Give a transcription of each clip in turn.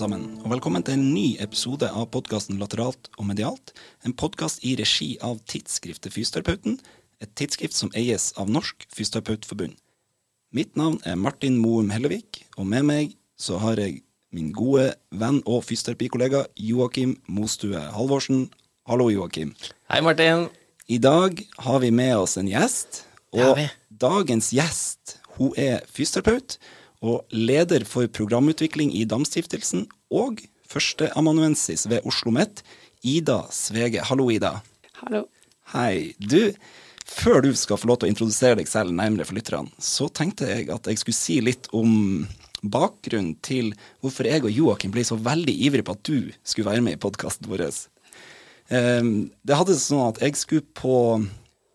sammen, og velkommen til en ny episode av podkasten Lateralt og medialt. En podkast i regi av tidsskriftet Fysioterapeuten, et tidsskrift som eies av Norsk Fysioterapeutforbund. Mitt navn er Martin Moum Hellevik, og med meg så har jeg min gode venn og fysioterapikollega Joakim Mostue Halvorsen. Hallo, Joakim. Hei, Martin. I dag har vi med oss en gjest, og dagens gjest hun er fysioterapeut og leder for programutvikling i Damstiftelsen og førsteamanuensis ved Oslo OsloMet, Ida Svege. Hallo, Ida. Hallo. Hei. Du, før du skal få lov til å introdusere deg selv nærmere for lytterne, så tenkte jeg at jeg skulle si litt om bakgrunnen til hvorfor jeg og Joakim ble så veldig ivrige på at du skulle være med i podkasten vår. Um, det hadde sånn at jeg skulle på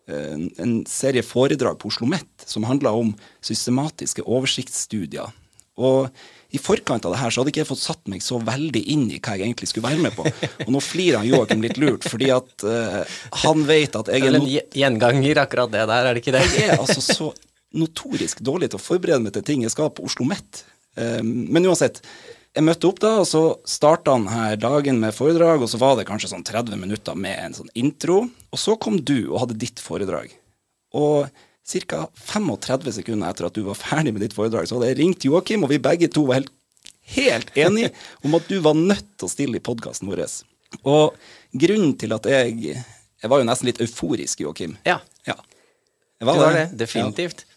en serie foredrag på Oslo OsloMet som handla om systematiske oversiktsstudier. Og i forkant av det her så hadde ikke jeg fått satt meg så veldig inn i hva jeg egentlig skulle være med på. Og nå flirer han Joakim litt lurt, fordi at uh, han vet at jeg er vel en gjenganger, akkurat det der, er det ikke det? jeg er altså så notorisk dårlig til å forberede meg til ting jeg skal på Oslo OsloMet. Um, men uansett, jeg møtte opp da, og så starta han her dagen med foredrag, og så var det kanskje sånn 30 minutter med en sånn intro. Og så kom du og hadde ditt foredrag. Og ca. 35 sekunder etter at du var ferdig med ditt foredrag, så hadde jeg ringt Joakim, og vi begge to var helt, helt enige om at du var nødt til å stille i podkasten vår. Og grunnen til at jeg Jeg var jo nesten litt euforisk, Joakim. Ja, Ja. Jeg det var det. Definitivt. Eh,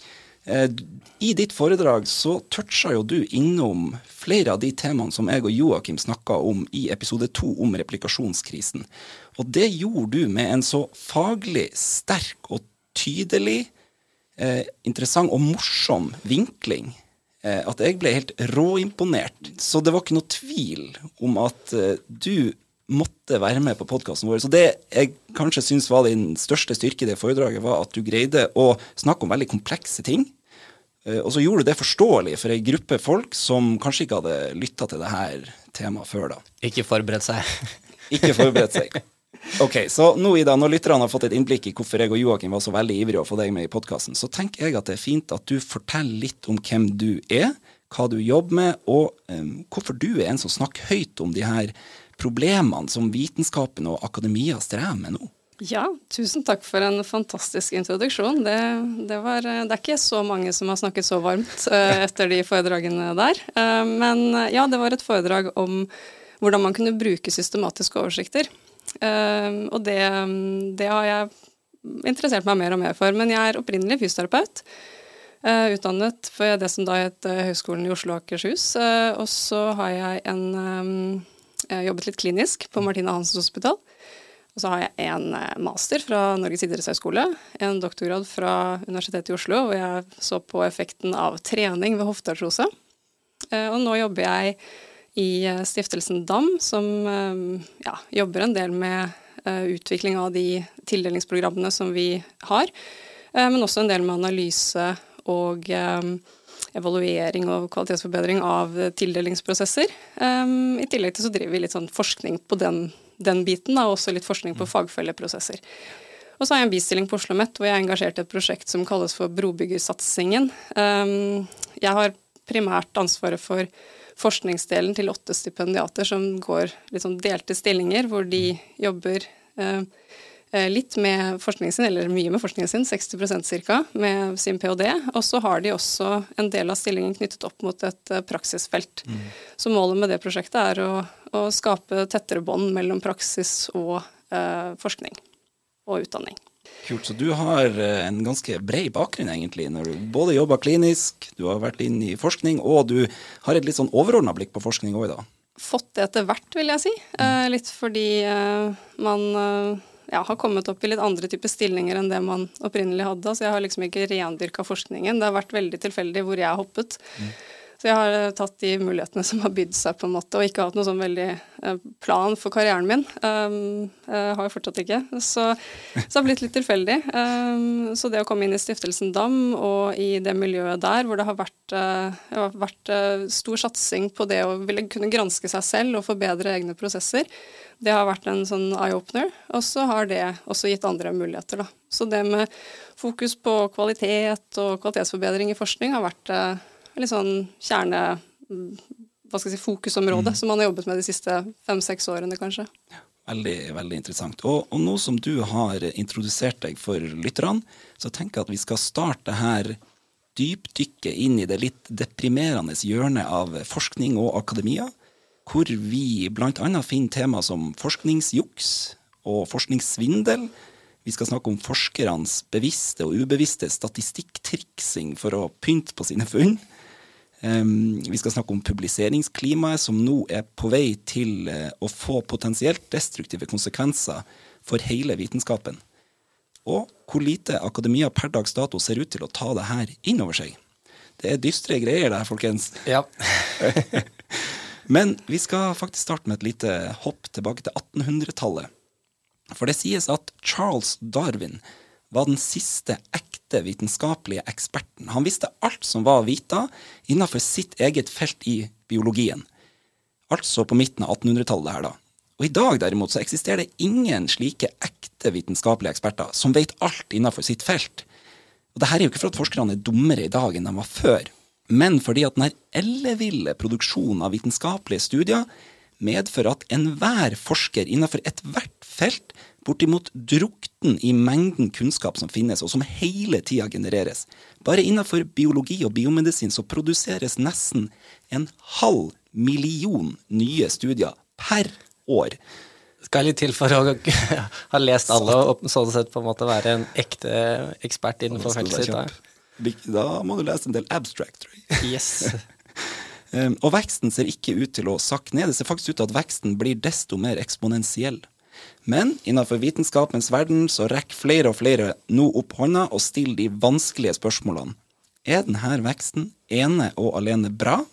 I ditt foredrag så toucha jo du innom flere av de temaene som jeg og Joakim snakka om i episode to om replikasjonskrisen. Og det gjorde du med en så faglig sterk og tydelig, eh, interessant og morsom vinkling eh, at jeg ble helt råimponert. Så det var ikke noe tvil om at eh, du måtte være med på podkasten vår. Så det jeg kanskje syns var din største styrke i det foredraget, var at du greide å snakke om veldig komplekse ting. Eh, Og så gjorde du det forståelig for ei gruppe folk som kanskje ikke hadde lytta til det her temaet før da. Ikke forberedt seg. Ikke forberedt seg. Ok, så nå Ida, når lytterne har fått et innblikk i hvorfor jeg og Joakim var så veldig ivrige å få deg med i podkasten, så tenker jeg at det er fint at du forteller litt om hvem du er, hva du jobber med, og um, hvorfor du er en som snakker høyt om de her problemene som vitenskapen og akademia strever med nå. Ja, tusen takk for en fantastisk introduksjon. Det, det, var, det er ikke så mange som har snakket så varmt eh, etter de foredragene der. Eh, men eh, ja, det var et foredrag om hvordan man kunne bruke systematiske oversikter. Eh, og det, det har jeg interessert meg mer og mer for. Men jeg er opprinnelig fysioterapeut. Uh, utdannet for det som da het uh, Høgskolen i Oslo og Akershus. Uh, og så har jeg en, eh, jobbet litt klinisk på Martina Hansens Hospital. Og så har jeg en eh, master fra Norges idrettshøgskole, en doktorgrad fra Universitetet i Oslo, hvor jeg så på effekten av trening ved hofteartrose. Eh, Og nå jobber jeg i eh, stiftelsen DAM, som ja, jobber en del med utvikling av de tildelingsprogrammene som vi har, men også en del med analyse og evaluering og kvalitetsforbedring av tildelingsprosesser. I tillegg til så driver vi litt sånn forskning på den, den biten, da, og også litt forskning på fagfelleprosesser. Og så har jeg en bistilling på Oslo OsloMet hvor jeg er engasjert i et prosjekt som kalles for Brobyggersatsingen. Um, jeg har primært ansvaret for forskningsdelen til åtte stipendiater som går litt sånn delte stillinger, hvor de jobber eh, eh, litt med forskningen sin, eller mye med forskningen sin, 60% ca., med sin ph.d. Og så har de også en del av stillingen knyttet opp mot et praksisfelt. praksisfelt. Så målet med det prosjektet er å, å skape tettere bånd mellom praksis og eh, forskning og utdanning. Kult, så du har eh, en ganske bred bakgrunn egentlig, når du både jobber klinisk, du har vært inn i forskning, og du har et litt sånn overordna blikk på forskning òg, dag. Fått det etter hvert, vil jeg si. Eh, litt fordi eh, man eh, ja, har kommet opp i litt andre typer stillinger enn det man opprinnelig hadde. Så jeg har liksom ikke rendyrka forskningen. Det har vært veldig tilfeldig hvor jeg har hoppet. Så jeg har eh, tatt de mulighetene som har bydd seg, på en måte, og ikke hatt noen sånn veldig eh, plan for karrieren min. Um, eh, har jeg fortsatt ikke. Så, så det har blitt litt tilfeldig. Um, så det å komme inn i stiftelsen DAM og i det miljøet der hvor det har vært, uh, det har vært uh, stor satsing på det å ville kunne granske seg selv og forbedre egne prosesser, det har vært en sånn eye-opener. Og så har det også gitt andre muligheter, da. Så det med fokus på kvalitet og kvalitetsforbedring i forskning har vært eh, litt sånn hva skal jeg si, fokusområde som man har jobbet med de siste fem-seks årene, kanskje. Veldig, veldig interessant. Og, og nå som du har introdusert deg for lytterne, så tenker jeg at vi skal starte her dypdykke inn i det litt deprimerende hjørnet av forskning og akademia, hvor vi bl.a. finner tema som forskningsjuks og forskningssvindel. Vi skal snakke om forskernes bevisste og ubevisste statistikktriksing for å pynte på sine funn. Vi skal snakke om publiseringsklimaet, som nå er på vei til uh, å få potensielt destruktive konsekvenser for hele vitenskapen. Og hvor lite akademia per dags dato ser ut til å ta det her inn over seg. Det er dystre greier, det her, folkens. Ja. Men vi skal faktisk starte med et lite hopp tilbake til 1800-tallet. For det sies at Charles Darwin var den siste ekte vitenskapelige eksperten. Han visste alt som var å vite innenfor sitt eget felt i biologien. Altså på midten av 1800-tallet her, da. Og i dag derimot så eksisterer det ingen slike ekte vitenskapelige eksperter som vet alt innenfor sitt felt. Og det her er jo ikke for at forskerne er dummere i dag enn de var før, men fordi at den elleville produksjonen av vitenskapelige studier medfører at enhver forsker innenfor ethvert felt bortimot drukten i mengden kunnskap som finnes, og som hele tida genereres. Bare innenfor biologi og biomedisin så produseres nesten en halv million nye studier per år. Skal litt til for å ha lest alle og sånn sett på en måte være en ekte ekspert innenfor feltet sitt. Da. Må du lese en del abstract, tror jeg. Yes. Um, og veksten ser ikke ut til å sakke ned. Det ser faktisk ut til at veksten blir desto mer eksponentiell. Men innenfor vitenskapens verden så rekker flere og flere nå opp hånda og stiller de vanskelige spørsmålene. Er denne veksten ene og alene bra?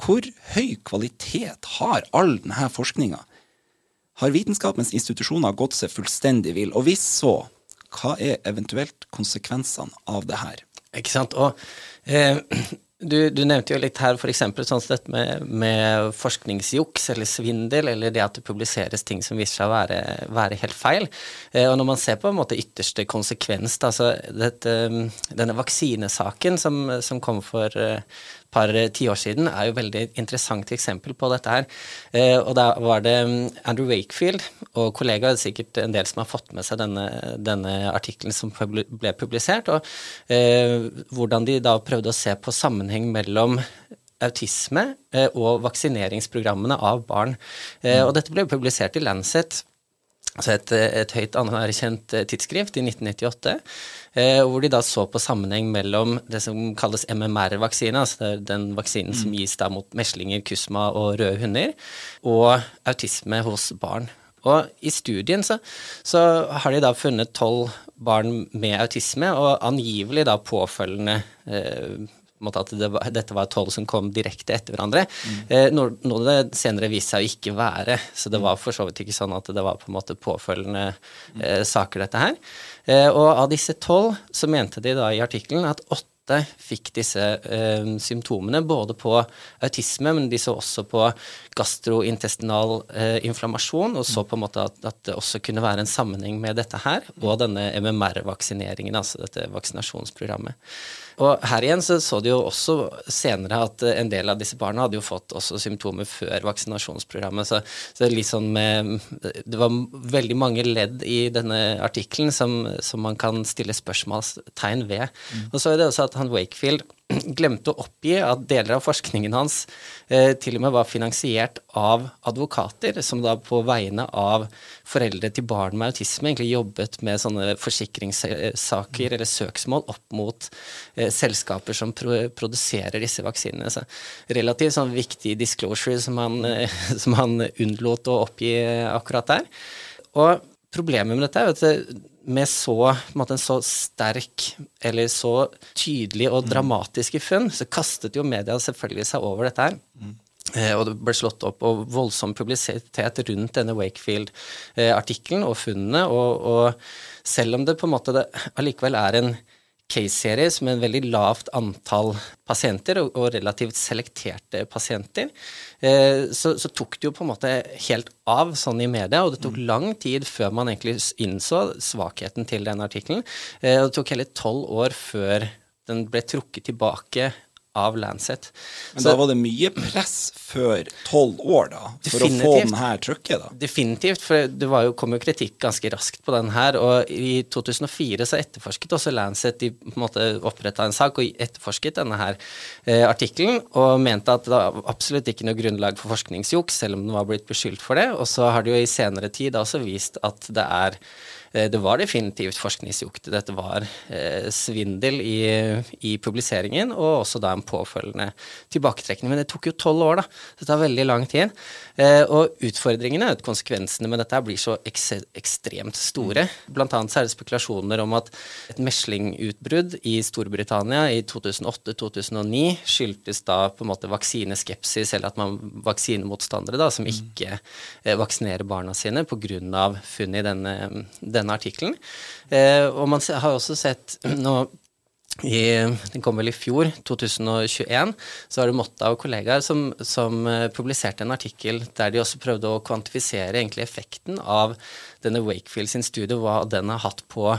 Hvor høy kvalitet har all denne forskninga? Har vitenskapens institusjoner gått seg fullstendig vill, og hvis så, hva er eventuelt konsekvensene av det her? Ikke sant. Og eh, du, du, nevnte jo litt her f.eks. sånn dette med, med, forskningsjuks eller svindel, eller det at det publiseres ting som viser seg å være, være helt feil. Eh, og når man ser på en måte ytterste konsekvens, da, så dette, denne vaksinesaken som, som kom for eh, par eh, tiår siden, er jo veldig interessant eksempel på dette her. Eh, og da var det mm, Andrew Wakefield og kollegaer, sikkert en del som har fått med seg denne, denne artikkelen som ble publisert, og eh, hvordan de da prøvde å se på sammenheng mellom autisme og vaksineringsprogrammene av barn. Eh, og dette ble publisert i Lancet altså et, et høyt anerkjent tidsskrift i 1998, eh, hvor de da så på sammenheng mellom det som kalles MMR-vaksine, altså den vaksinen mm. som gis da mot meslinger, kusma og røde hunder, og autisme hos barn. Og i studien så, så har de da funnet tolv barn med autisme, og angivelig da påfølgende eh, at det var, dette var tolv som kom direkte etter hverandre. Mm. Eh, noe, noe det senere viste seg å ikke være. Så det var for så vidt ikke sånn at det var på en måte påfølgende eh, saker, dette her. Eh, og av disse tolv så mente de da i artikkelen at åtte fikk disse eh, symptomene, både på autisme, men de så også på gastrointestinal eh, inflammasjon, og så på en måte at, at, det også kunne være en sammenheng med dette her, og denne MMR-vaksineringen, altså dette vaksinasjonsprogrammet. Og her igjen så, så de jo også senere at en del av disse barna hadde jo fått også symptomer før vaksinasjonsprogrammet. Så, så det, litt sånn med, det var veldig mange ledd i denne artikkelen som, som, man kan stille spørsmålstegn ved. Mm. Og så er det også at han Wakefield glemte å oppgi at deler av forskningen hans eh, til og med var finansiert av advokater, som da på vegne av foreldre til barn med autisme egentlig jobbet med sånne forsikringssaker eller søksmål opp mot eh, selskaper som pro produserer disse vaksinene. Så relativt sånn viktig disclosure som han, eh, som han unnlot å oppgi akkurat der. Og problemet med dette er jo at med så, en, så sterk eller så tydelig og dramatiske funn, så kastet jo media selvfølgelig seg over dette her. Mm. Eh, og det ble slått opp og voldsom publisitet rundt denne Wakefield-artikkelen og funnene. Og, og, selv om det på en måte allikevel er en case-serie med en veldig lavt antall pasienter, og, og relativt selekterte pasienter, eh, så, så, tok det jo på en måte helt av sånn i media, og det tok mm. lang tid før man egentlig innså svakheten til den artikkelen. Eh, og det tok hele tolv år før den ble trukket tilbake av Lancet. Men så, da var det mye press før tolv år, da, for å få den her trykket? da? Definitivt, for det jo, kom jo kritikk ganske raskt på den her. Og i 2004 så etterforsket også Lancet De på en måte oppretta en sak og etterforsket denne her eh, artikkelen, og mente at det var absolutt ikke noe grunnlag for forskningsjuks, selv om den var blitt beskyldt for det. Og så har det jo i senere tid også vist at det er det var definitivt forskningsjukt. Dette var eh, svindel i, i, publiseringen, og også da en påfølgende tilbaketrekning. Men det tok jo tolv år, da. Det tar veldig lang tid. Eh, og utfordringene konsekvensene med dette blir så ekstremt store. Blant annet så er det spekulasjoner om at et meslingutbrudd i Storbritannia i 2008-2009 skyldtes da på en måte vaksineskepsis, eller at man vaksinemotstandere da, som ikke eh, vaksinerer barna sine pga. funnet i denne, denne denne artikkelen. Eh, og man har også sett nå i, den kom vel i fjor, 2021, så var det Motta og kollegaer som, som, eh, publiserte en artikkel der de også prøvde å kvantifisere egentlig effekten av denne Wakefield sin studie, hva den har hatt på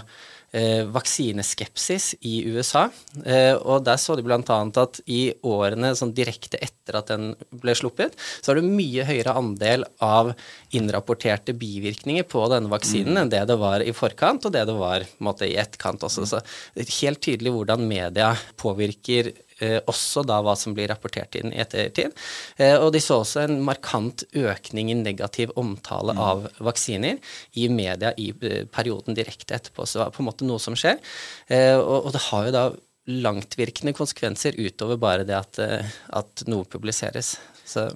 vaksineskepsis i USA. Eh, og der så de bl.a. at i årene sånn direkte etter at den ble sluppet, så er det mye høyere andel av innrapporterte bivirkninger på denne vaksinen mm. enn det det var i forkant, og det det var måte, i etterkant også. Så det er helt tydelig hvordan media påvirker eh, også da hva som blir rapportert inn i ettertid. Eh, og de så også en markant økning i negativ omtale mm. av vaksiner i media i eh, perioden direkte etterpå. Så det var på en måte noe som skjer. Eh, og, det har jo da langtvirkende konsekvenser utover bare det at, eh, at noe publiseres. Så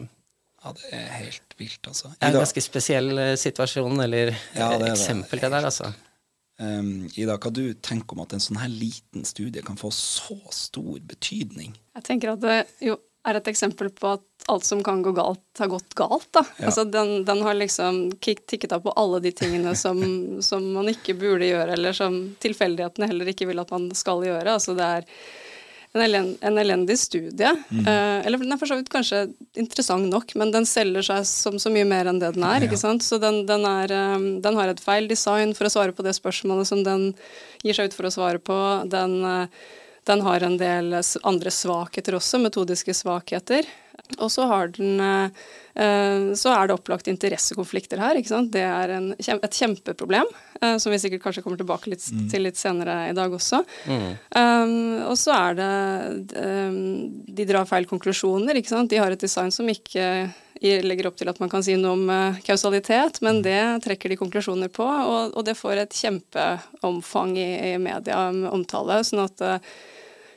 ja, det er helt vilt, altså. Det er en ganske spesiell eh, situasjon, eller ja, det eksempel, det der, altså. Um, Ida, hva du tenker om at en sånn her liten studie kan få så stor betydning? Jeg tenker at det jo er et eksempel på at alt som kan gå galt, har gått galt. da. Ja. Altså den, den, har liksom tikket av på alle de tingene som, som, man ikke burde gjøre, eller som tilfeldighetene heller ikke vil at man skal gjøre. Altså det er en, elend, en elendig studie. Mm. Uh, eller den er for så vidt kanskje interessant nok, men den selger seg som så mye mer enn det den er. Ja. ikke sant? Så den, den, er, um, den, har et feil design for å svare på det spørsmålet som den gir seg ut for å svare på. Den, uh, den har en del andre svakheter også, metodiske svakheter. Og så har den uh, Så er det opplagt interessekonflikter her. ikke sant? Det er en, et kjempeproblem. Eh, som vi sikkert kanskje kommer tilbake litt, mm. til litt senere i dag også. Mm. Um, og så er det um, De drar feil konklusjoner, ikke sant. De har et design som ikke legger opp til at man kan si noe om kausalitet, men mm. det trekker de konklusjoner på, og, og det får et kjempeomfang i, i media omtale. sånn at uh,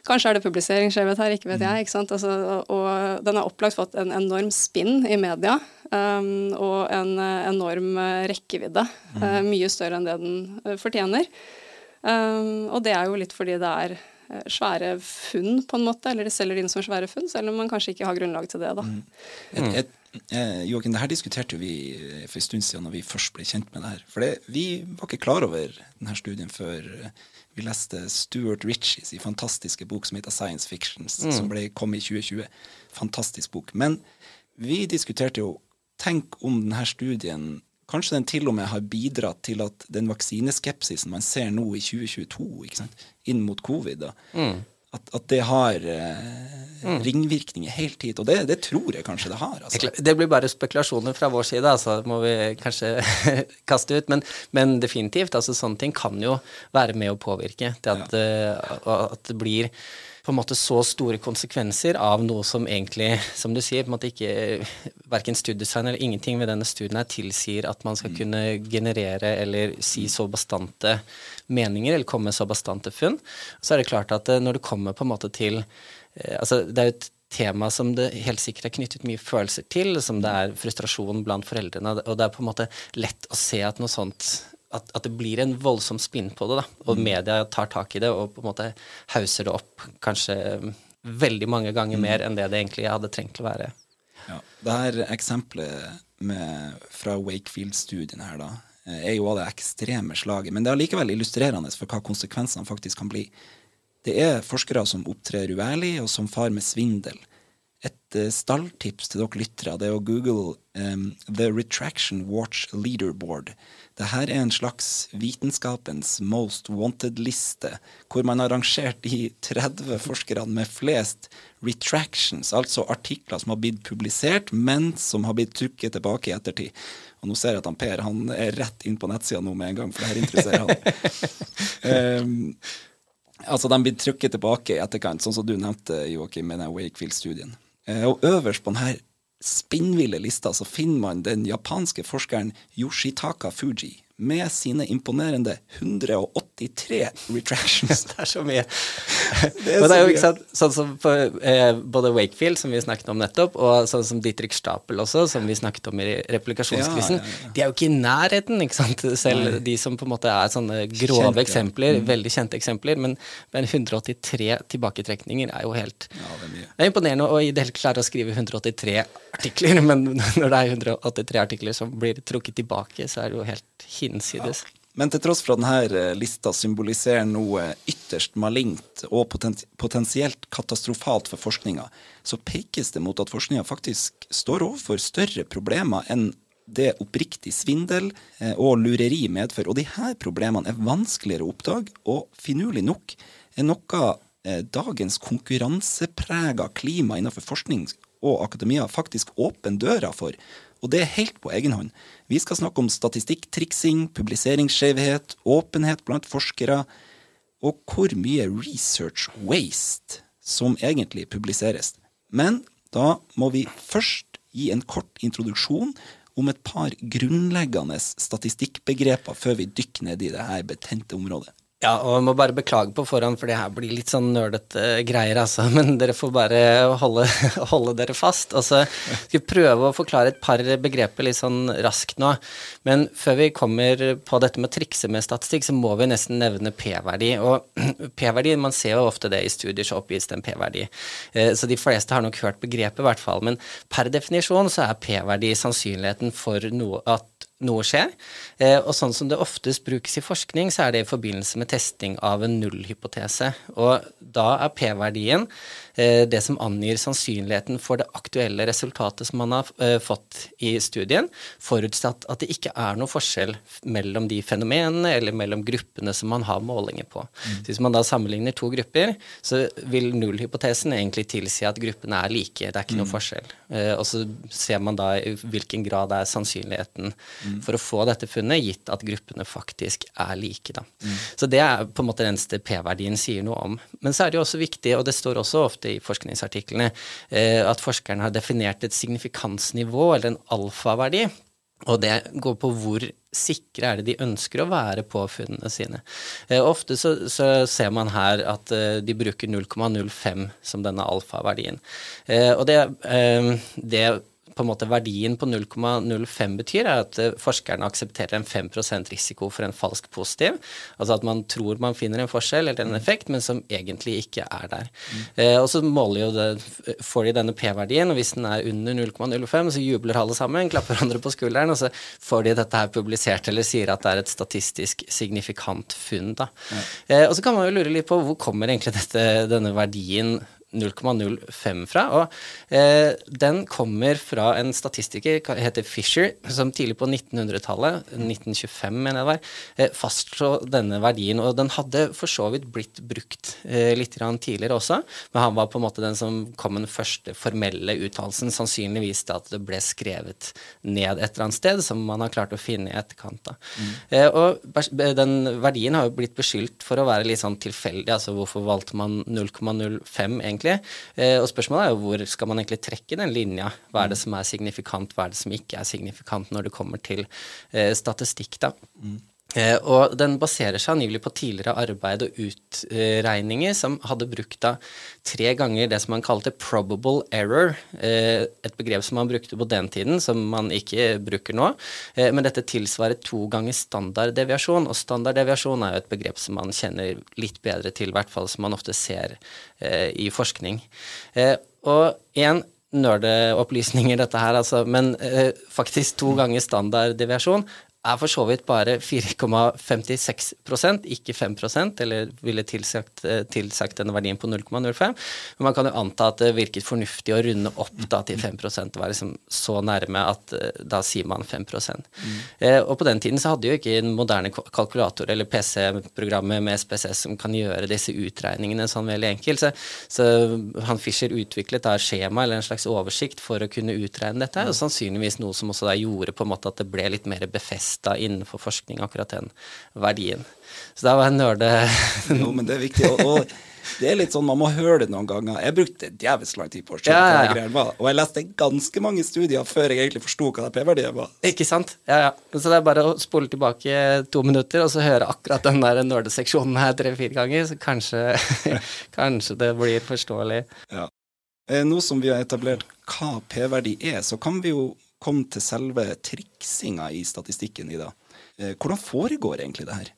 Kanskje er det publiseringsskjevhet her, ikke vet jeg. ikke sant? Altså, og den har opplagt fått en enorm spinn i media. Um, og en uh, enorm uh, rekkevidde. Mm. Uh, mye større enn det den fortjener. Um, og det er jo litt fordi det er svære funn, på en måte. Eller de selger det inn som svære funn, selv om man kanskje ikke har grunnlag til det, da. Mm. Et, et, eh, Joakim, det her diskuterte vi for en stund siden når vi først ble kjent med det her. For det, vi var ikke klar over denne studien før vi leste Stuart Ritchies fantastiske bok som heter Science Fictions, mm. som ble, kom i 2020. Fantastisk bok. Men vi diskuterte jo Tenk om denne studien Kanskje den til og med har bidratt til at den vaksineskepsisen man ser nå i 2022, inn mot covid, da, mm at, at, det har eh, mm. ringvirkninger helt hit. Og det, det, tror jeg kanskje det har. Altså. Det blir bare spekulasjoner fra vår side, altså må vi kanskje kaste ut. Men, men, definitivt, altså sånne ting kan jo være med å påvirke. At, ja. uh, at det blir på en måte så store konsekvenser av noe som egentlig, som du sier, på en måte ikke Verken studiedesign eller ingenting ved denne studien her tilsier at man skal mm. kunne generere eller si så bastante meninger eller komme med så bastante funn. Så er det klart at eh, når det kommer på en måte til eh, Altså, det er jo et tema som det helt sikkert er knyttet mye følelser til, som det er frustrasjon blant foreldrene, og det er på en måte lett å se at noe sånt at, at, det blir en voldsom spinn på det, da. Og mm. media tar tak i det og på en måte hauser det opp kanskje veldig mange ganger mm. mer enn det det egentlig hadde trengt å være. Ja, det her eksempelet med, fra Wakefield-studien her, da, er jo av det ekstreme slaget. Men det er allikevel illustrerende for hva konsekvensene faktisk kan bli. Det er forskere som opptrer uærlig, og som far med svindel. Et uh, stalltips til dere lyttere. Det er å google um, The Retraction Watch Leaderboard. Dette er en slags vitenskapens most wanted-liste, hvor man har rangert de 30 forskerne med flest retractions, altså artikler som har blitt publisert, men som har blitt trukket tilbake i ettertid. Og nå ser jeg at han Per han er rett inn på nettsida nå med en gang, for det her interesserer han. um, altså, de blir trykket tilbake i etterkant, sånn som du nevnte, Joakim, med den Wakefield-studien. Uh, og øverst på denne spinnville lista så finner man den japanske forskeren Yoshitaka Fuji med sine imponerende 183 retractions. det er så mye. det er, det er jo ikke sant, sånn som på, eh, både Wakefield, som vi snakket om nettopp, og sånn som Dietrich Stapel også, som vi snakket om i replikasjonskrisen, ja, ja, ja. de er jo ikke i nærheten, ikke sant. Selv Nei. de som på en måte er sånne grove kjente. eksempler, mm. veldig kjente eksempler, men, men 183 tilbaketrekninger er jo helt det er, det er imponerende å i det hele klare å skrive 183 artikler, men når det er 183 artikler som blir trukket tilbake, så er det jo helt hinsides. Ja. Men til tross for at denne eh, lista symboliserer noe ytterst malignt og potensielt katastrofalt for forskninga, så pekes det mot at forskninga faktisk står overfor større problemer enn det oppriktig svindel eh, og lureri medfører. Og de her problemene er vanskeligere å oppdage, og finurlig nok er noe eh, dagens konkurranseprega klima innenfor forskning og akademia faktisk åpen døra for. Og det er helt på egen hånd. Vi skal snakke om statistikktriksing, publiseringsskjevhet, åpenhet blant forskere, og hvor mye research waste som egentlig publiseres. Men da må vi først gi en kort introduksjon om et par grunnleggende statistikkbegreper før vi dykker ned i dette betente området. Ja, og jeg må bare beklage på forhånd, for det her blir litt sånn nerdete greier, altså. Men dere får bare holde, holde dere fast. Og Altså, skal vi prøve å forklare et par begreper litt sånn raskt nå. Men før vi kommer på dette med å trikse med statistikk, så må vi nesten nevne p-verdi. Og p-verdi, man ser jo ofte det i studier, så oppgis det en p-verdi. Eh, så de fleste har nok hørt begrepet, i hvert fall. Men per definisjon så er p-verdi sannsynligheten for noe at noe skjer. Eh, og sånn som det oftest brukes i forskning, så er det i forbindelse med testing av en nullhypotese. Og da er p-verdien det som angir sannsynligheten for det aktuelle resultatet som man har eh, fått i studien, forutsatt at det ikke er noe forskjell mellom de fenomenene eller mellom gruppene som man har målinger på. Mm. Så hvis man da sammenligner to grupper, så vil nullhypotesen egentlig tilsi at gruppene er like, det er ikke noe mm. forskjell. Eh, og så ser man da i hvilken grad er sannsynligheten mm. for å få dette funnet, gitt at gruppene faktisk er like. Da. Mm. Så det er på en måte den eneste p-verdien sier noe om. Men så er det jo også viktig, og det står også ofte ofte i forskningsartiklene, eh, at forskerne har definert et signifikansnivå, eller en alfaverdi. Og det går på hvor sikre er det de ønsker å være på funnene sine. Eh, ofte så, så, ser man her at eh, de bruker 0,05 som denne alfaverdien. Eh, og det, eh, det på en måte verdien på 0,05 betyr, er at eh, forskerne aksepterer en 5% risiko for en falsk positiv. Altså at man tror man finner en forskjell eller en effekt, men som egentlig ikke er der. Mm. Eh, og så måler jo det, får de denne P-verdien, og hvis den er under 0,05, så jubler alle sammen, klapper hverandre på skulderen, og så får de dette her publisert eller sier at det er et statistisk signifikant funn. da. Mm. Eh, og så kan man jo lure litt på hvor kommer egentlig dette, denne verdien 0,05 fra. Og eh, den kommer fra en statistiker, heter Fisher, som tidlig på 1900-tallet, 1925 mener jeg det var, eh, fastslo denne verdien. Og den hadde for så vidt blitt brukt eh, litt tidligere også, men han var på en måte den som kom med den første formelle uttalelsen, sannsynligvis at det ble skrevet ned et eller annet sted, som man har klart å finne i etterkant. Mm. Eh, og den verdien har jo blitt beskyldt for å være litt sånn tilfeldig, altså hvorfor valgte man 0,05 egentlig? Egentlig. Eh, og spørsmålet er jo hvor skal man egentlig trekke den linja? Hva er det som er signifikant, hva er det som ikke er signifikant når det kommer til eh, statistikk, da? Mm. Eh, og den baserer seg angivelig på tidligere arbeid og utregninger som hadde brukt da tre ganger det som man kalte probable error, eh, et begrep som man brukte på den tiden, som man ikke bruker nå. Eh, men dette tilsvarer to ganger standarddeviasjon, og standarddeviasjon er jo et begrep som man kjenner litt bedre til, i hvert fall som man ofte ser i forskning. Og en nerdeopplysninger, dette her, altså, men faktisk to ganger standarddeviasjon er for så vidt bare 4,56% ikke 5% eller ville tilsagt, eh, tilsagt denne verdien på 0,05. Men man kan jo anta at det virket fornuftig å runde opp da til 5% og være liksom så nærme at eh, da sier man 5 mm. eh, Og på den tiden så hadde jo ikke en moderne kalkulator eller PC-programmet med SPSS som kan gjøre disse utregningene sånn veldig enkelt. Så, så han Fischer utviklet da skjema eller en slags oversikt for å kunne utregne dette, og sannsynligvis noe som også da gjorde på en måte at det ble litt mer befesta innenfor forskning, akkurat den verdien. Så da var jeg nerde... jo, men det er viktig. Og, og, det er litt sånn, man må høre det noen ganger. Jeg brukte djevelsk lang tid på å skjønne ja, ja, ja. hva og jeg leste ganske mange studier før jeg egentlig forsto hva P-verdien var. Ikke sant. Ja, ja. Så det er bare å spole tilbake to minutter, og så høre akkurat den der nerdeseksjonen her tre-fire ganger, så kanskje, kanskje det blir forståelig. Ja. Eh, nå som vi har etablert hva p-verdi er, så kan vi jo komme til selve triksinga i statistikken, Ida. Eh, hvordan foregår egentlig det her?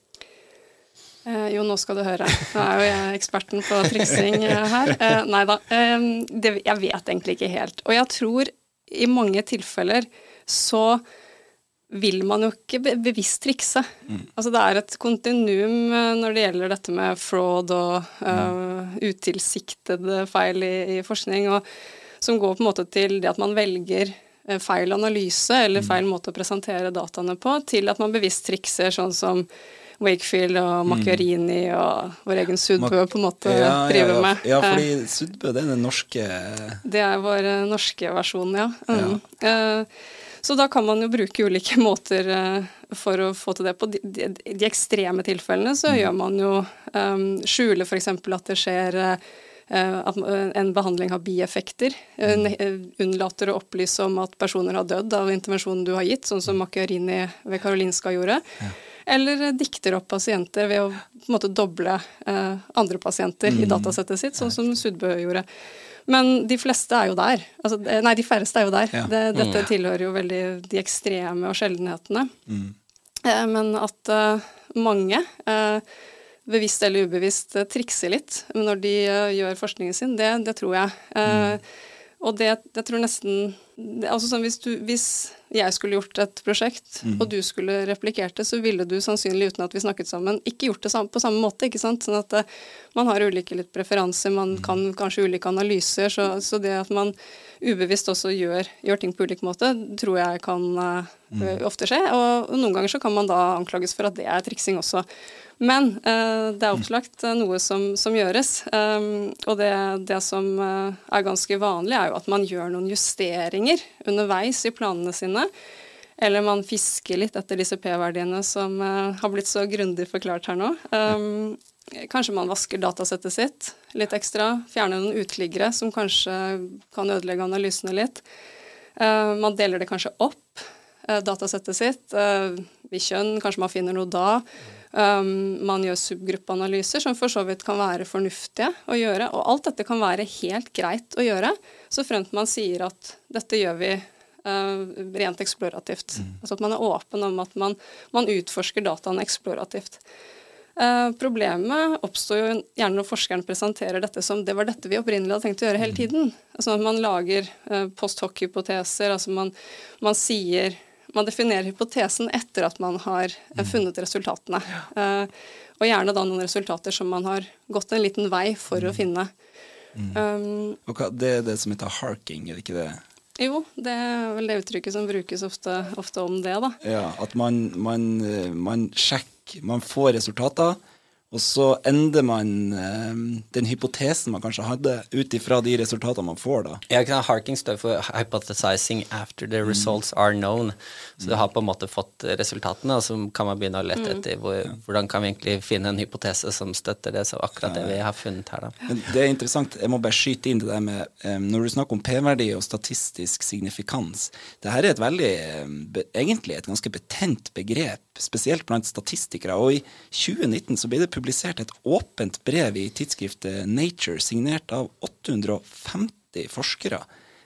Eh, jo, nå skal du høre. Nå er jo jeg eksperten på triksing eh, her. Nei da. Jeg vet egentlig ikke helt. Og jeg tror i mange tilfeller så vil man jo ikke bevisst trikse. Mm. Altså det er et kontinuum når det gjelder dette med fraud og uh, utilsiktede feil i, i, forskning, og som går på en måte til det at man velger feil analyse eller mm. feil måte å presentere dataene på, til at man bevisst trikser, sånn som Wakefield og mm. Macchiarini mm. og vår egen Sudbø på en måte ja, driver ja, ja. med. Ja, fordi Sudbø det er den norske Det er vår norske versjon, ja. Mm. Uh, så da kan man jo bruke ulike måter uh, for å få til det. På de, de, de ekstreme tilfellene så mm. gjør man jo um, skjuler f.eks. at det skjer uh, at en behandling har bieffekter. Mm. Unnlater å opplyse om at personer har dødd av intervensjonen du har gitt, sånn som Macchiarini ved Karolinska gjorde. Ja. Eller dikter opp pasienter ved å på en måte doble eh, andre pasienter mm. i datasettet sitt, sånn som Sudbø gjorde. Men de fleste er jo der. Altså, nei, de færreste er jo der. Ja. Det, dette mm. tilhører jo veldig de ekstreme og sjeldenhetene. Mm. Eh, men at mange, bevisst eller ubevisst, trikse trikser litt når de gjør forskningen sin, det, det tror jeg. Mm. Og det, jeg tror nesten altså sånn hvis, du, hvis, jeg skulle gjort et prosjekt, mm. og du skulle replikert det, så ville du sannsynlig, uten at vi snakket sammen, ikke gjort det på samme måte. ikke sant? Sånn at uh, man har ulike litt preferanser, man mm. kan kanskje ulike analyser, så, så, det at man ubevisst også gjør, gjør, ting på ulik måte, tror jeg kan uh, mm. ofte skje. Og, noen ganger så kan man da anklages for at det er triksing også. Men uh, det er opplagt uh, noe som, som gjøres. Um, og det, det som uh, er ganske vanlig, er jo at man gjør noen justeringer underveis i planene sine. Eller man fisker litt etter disse P-verdiene som har blitt så grundig forklart her nå. Um, kanskje man vasker datasettet sitt litt ekstra. Fjerner noen uteliggere som kanskje kan ødelegge analysene litt. man deler det kanskje opp, datasettet sitt. ved kjønn, kanskje man finner noe da. Um, man gjør subgruppeanalyser, som for så vidt kan være fornuftige å gjøre. Og alt dette kan være helt greit å gjøre, så fremt man sier at dette gjør vi uh, rent eksplorativt. Mm. Altså at man er åpen om at man, man utforsker dataene eksplorativt. Uh, problemet oppstår jo gjerne når forskeren presenterer dette som det var dette vi opprinnelig hadde tenkt å gjøre hele mm. tiden. Altså at man lager uh, post hoc-hypoteser, altså man, man sier man definerer hypotesen etter at man har eh, mm. funnet resultatene. Uh, og gjerne da noen resultater som man har gått en liten vei for mm. å finne. Mm. Um, hva, Det er det som heter harking, er det ikke det? Jo, det er vel det uttrykket som brukes ofte, ofte om det, da. Ja, At man, man, eh, man sjekker, man får resultater og så ender man eh, den hypotesen man kanskje hadde, ut ifra de resultatene man får, da. Ja, Harking står for 'hypothesizing after the results mm. are known'. Så mm. du har på en måte fått resultatene, og så kan man begynne å lete mm. etter hvor, ja. hvordan kan vi egentlig finne en hypotese som støtter det. Så akkurat det vi har funnet her, da. Men det er interessant. Jeg må bare skyte inn det der med um, Når du snakker om p-verdi og statistisk signifikans, det her er et veldig um, Egentlig et ganske betent begrep, spesielt blant statistikere. Og i 2019 så ble det publisert et åpent brev i tidsskriftet Nature, signert av 850 forskere,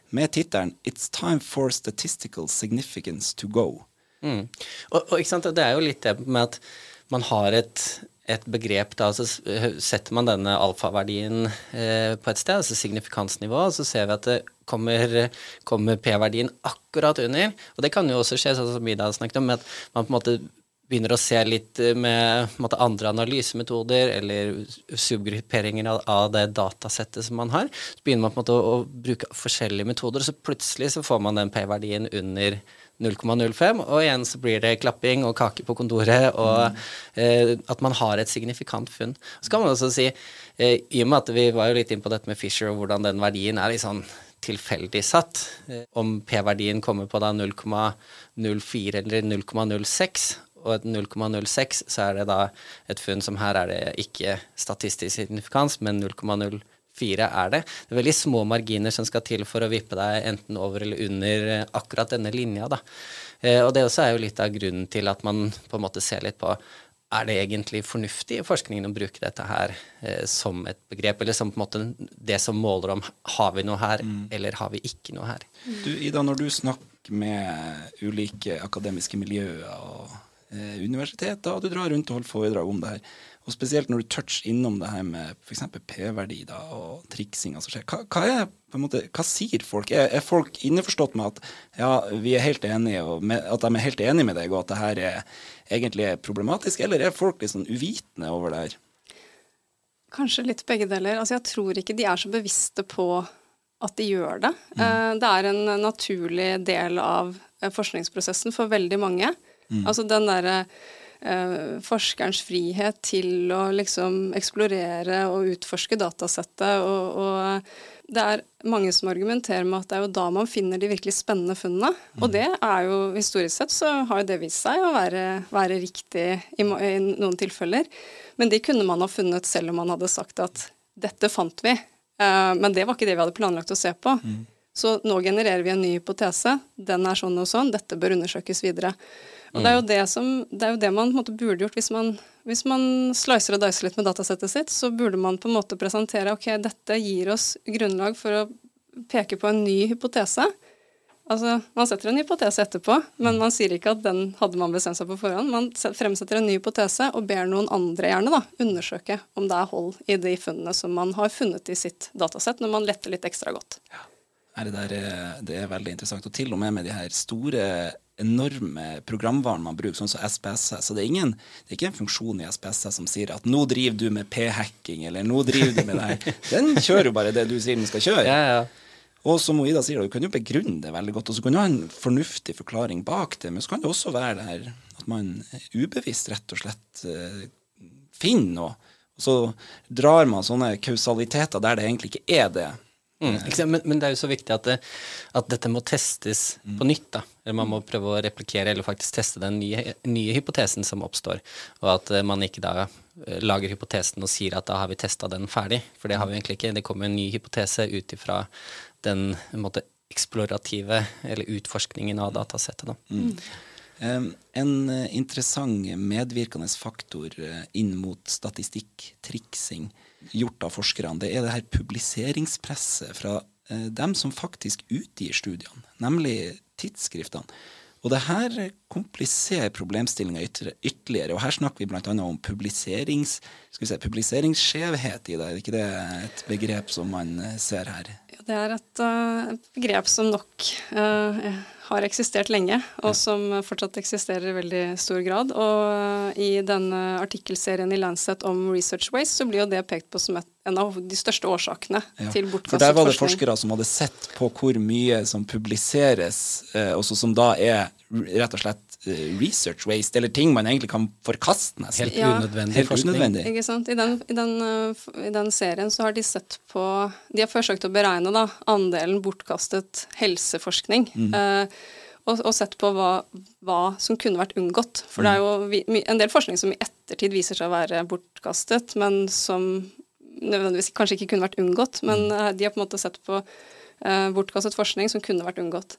med tittelen 'It's time for statistical significance to go'. Mm. Og, og, Det er jo litt det med at man har et et begrep, da, så setter man denne alfaverdien eh, på et sted, altså signifikansnivå, så ser vi at det kommer, kommer P-verdien akkurat under. Og det kan jo også skje, sånn som Ida snakket om, at man på en måte begynner å se litt med måte, andre analysemetoder eller subgrupperinger av, det datasettet som man har. Så begynner man på en måte å, å bruke forskjellige metoder, og så plutselig så får man den P-verdien under 0,05, og igjen så blir det klapping og kake på kontoret, og mm. eh, at man har et signifikant funn. Så kan man også si, eh, i og med at vi var jo litt inn på dette med Fisher og hvordan den verdien er litt sånn tilfeldig satt, eh, om P-verdien kommer på da 0,04 eller 0,06, og et 0,06, så er det da et funn som her er det ikke statistisk signifikans, men 0,04 er det. Det er veldig små marginer som skal til for å vippe deg enten over eller under eh, akkurat denne linja. Da. Eh, og det også er jo litt av grunnen til at man på en måte ser litt på er det egentlig fornuftig i forskningen å bruke dette her eh, som et begrep, eller som på en måte det som måler om har vi noe her, mm. eller har vi ikke noe her. Du, Ida, når du snakker med ulike akademiske miljøer og eh, universiteter, og du drar rundt og holder foredrag om det her, og spesielt når du toucher innom det her med f.eks. P-verdi og triksinga som skjer. Hva, hva, er, måte, hva, sier folk? Er, er, folk innforstått med at ja, vi er helt enige, og med, at de er helt enige med deg, og at det her er, egentlig er problematisk, eller er folk litt sånn uvitende over det her? Kanskje litt begge deler. Altså, jeg tror ikke de er så bevisste på at de gjør det. Mm. Eh, det er en naturlig del av eh, forskningsprosessen for veldig mange. Mm. Altså den derre eh, forskerens frihet til å liksom eksplorere og utforske datasettet. Og, og det er mange som argumenterer med at det er jo da man finner de virkelig spennende funnene. Mm. Og det er jo historisk sett så har jo det vist seg å være, være riktig i, i, noen tilfeller. Men de kunne man ha funnet selv om man hadde sagt at dette fant vi. Uh, men det var ikke det vi hadde planlagt å se på. Mm. Så nå genererer vi en ny hypotese. Den er sånn og sånn. Dette bør undersøkes videre. Og det er jo det, som, det, er jo det man på en måte burde gjort hvis man, hvis man slicer og dicer litt med datasettet sitt, så burde man på en måte presentere ok, dette gir oss grunnlag for å peke på en ny hypotese. Altså, Man setter en hypotese etterpå, men man sier ikke at den hadde man bestemt seg på forhånd. Man fremsetter en ny hypotese og ber noen andre gjerne da, undersøke om det er hold i de funnene som man har funnet i sitt datasett, når man letter litt ekstra godt. Ja. Det, der, det er veldig interessant. Og til og med med de her store enorme programvaren man bruker, sånn som SPSS. Så det er, ingen, det er ikke en funksjon i SPSS som sier at 'nå driver du med p-hacking', eller 'nå driver du med det her'. Den kjører jo bare det du sier den skal kjøre. Ja, ja. Og som Ida sier, du kan jo begrunne det veldig godt, og så kan du ha en fornuftig forklaring bak det. Men så kan det også være det her at man ubevisst rett og slett uh, finner noe. Og så drar man sånne kausaliteter der det egentlig ikke er det. Mm, men, men, det er jo så viktig at, det, at dette må testes mm. på nytt. da. Eller man må prøve å replikere eller faktisk teste den nye, nye hypotesen som oppstår. Og at uh, man ikke da uh, lager hypotesen og sier at da har vi testa den ferdig. For det har vi egentlig ikke. Det kommer en ny hypotese ut ifra den måte, eksplorative eller utforskningen av datasettet. da. Mm. En uh, interessant medvirkende faktor inn mot statistikk-triksing gjort av forskerne, det er det her publiseringspresset fra eh, dem som faktisk utgir studiene, nemlig tidsskriftene. Og det her kompliserer problemstillinga ytterligere. Og her snakker vi bl.a. om publiserings, si, publiseringsskjevhet i det. Er ikke det et begrep som man eh, ser her? Det er et uh, begrep som nok uh, har eksistert lenge, og som fortsatt eksisterer i veldig stor grad. Og eh, i denne artikkelserien i Lancet om research waste, så blir jo det pekt på som et, en av de største årsakene ja. til bortkastet forskning. For der var det forskere som hadde sett på hvor mye som publiseres, eh, og som da er rett og slett eh, research waste, eller ting man egentlig kan forkaste nesten. Helt ja. unødvendig Helt forskning. Unødvendig. Ikke sant? I den, i, den, I den, serien så har de sett på De har forsøkt å beregne da, andelen bortkastet helseforskning. Mm. Eh, og, og, sett på hva, hva, som kunne vært unngått. For mm. det er jo en del forskning som i ettertid viser seg å være bortkastet, men som nødvendigvis kanskje ikke kunne vært unngått. Men mm. de har på en måte sett på eh, bortkastet forskning som kunne vært unngått.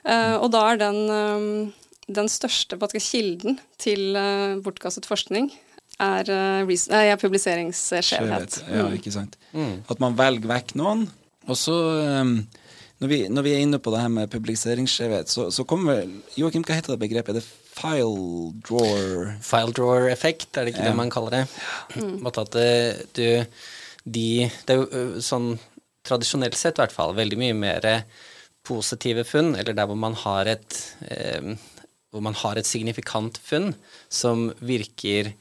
Uh, og da er den, um, den største kilden til uh, bortkastet forskning er, uh, er publiseringsskjevhet. Ja, mm. ikke sant. Mm. At man velger vekk noen. Og så, um, når, vi, når, vi, er inne på det her med publiseringsskjevhet, så, så kommer Joakim, hva heter det begrepet? Er det file drawer File drawer-effekt, er det ikke Ja. det man kaller det? Mm. at eh, du de, Det er jo sånn tradisjonelt sett i hvert fall veldig mye mer positive funn, eller der hvor man har et eh, hvor man har et signifikant funn som virker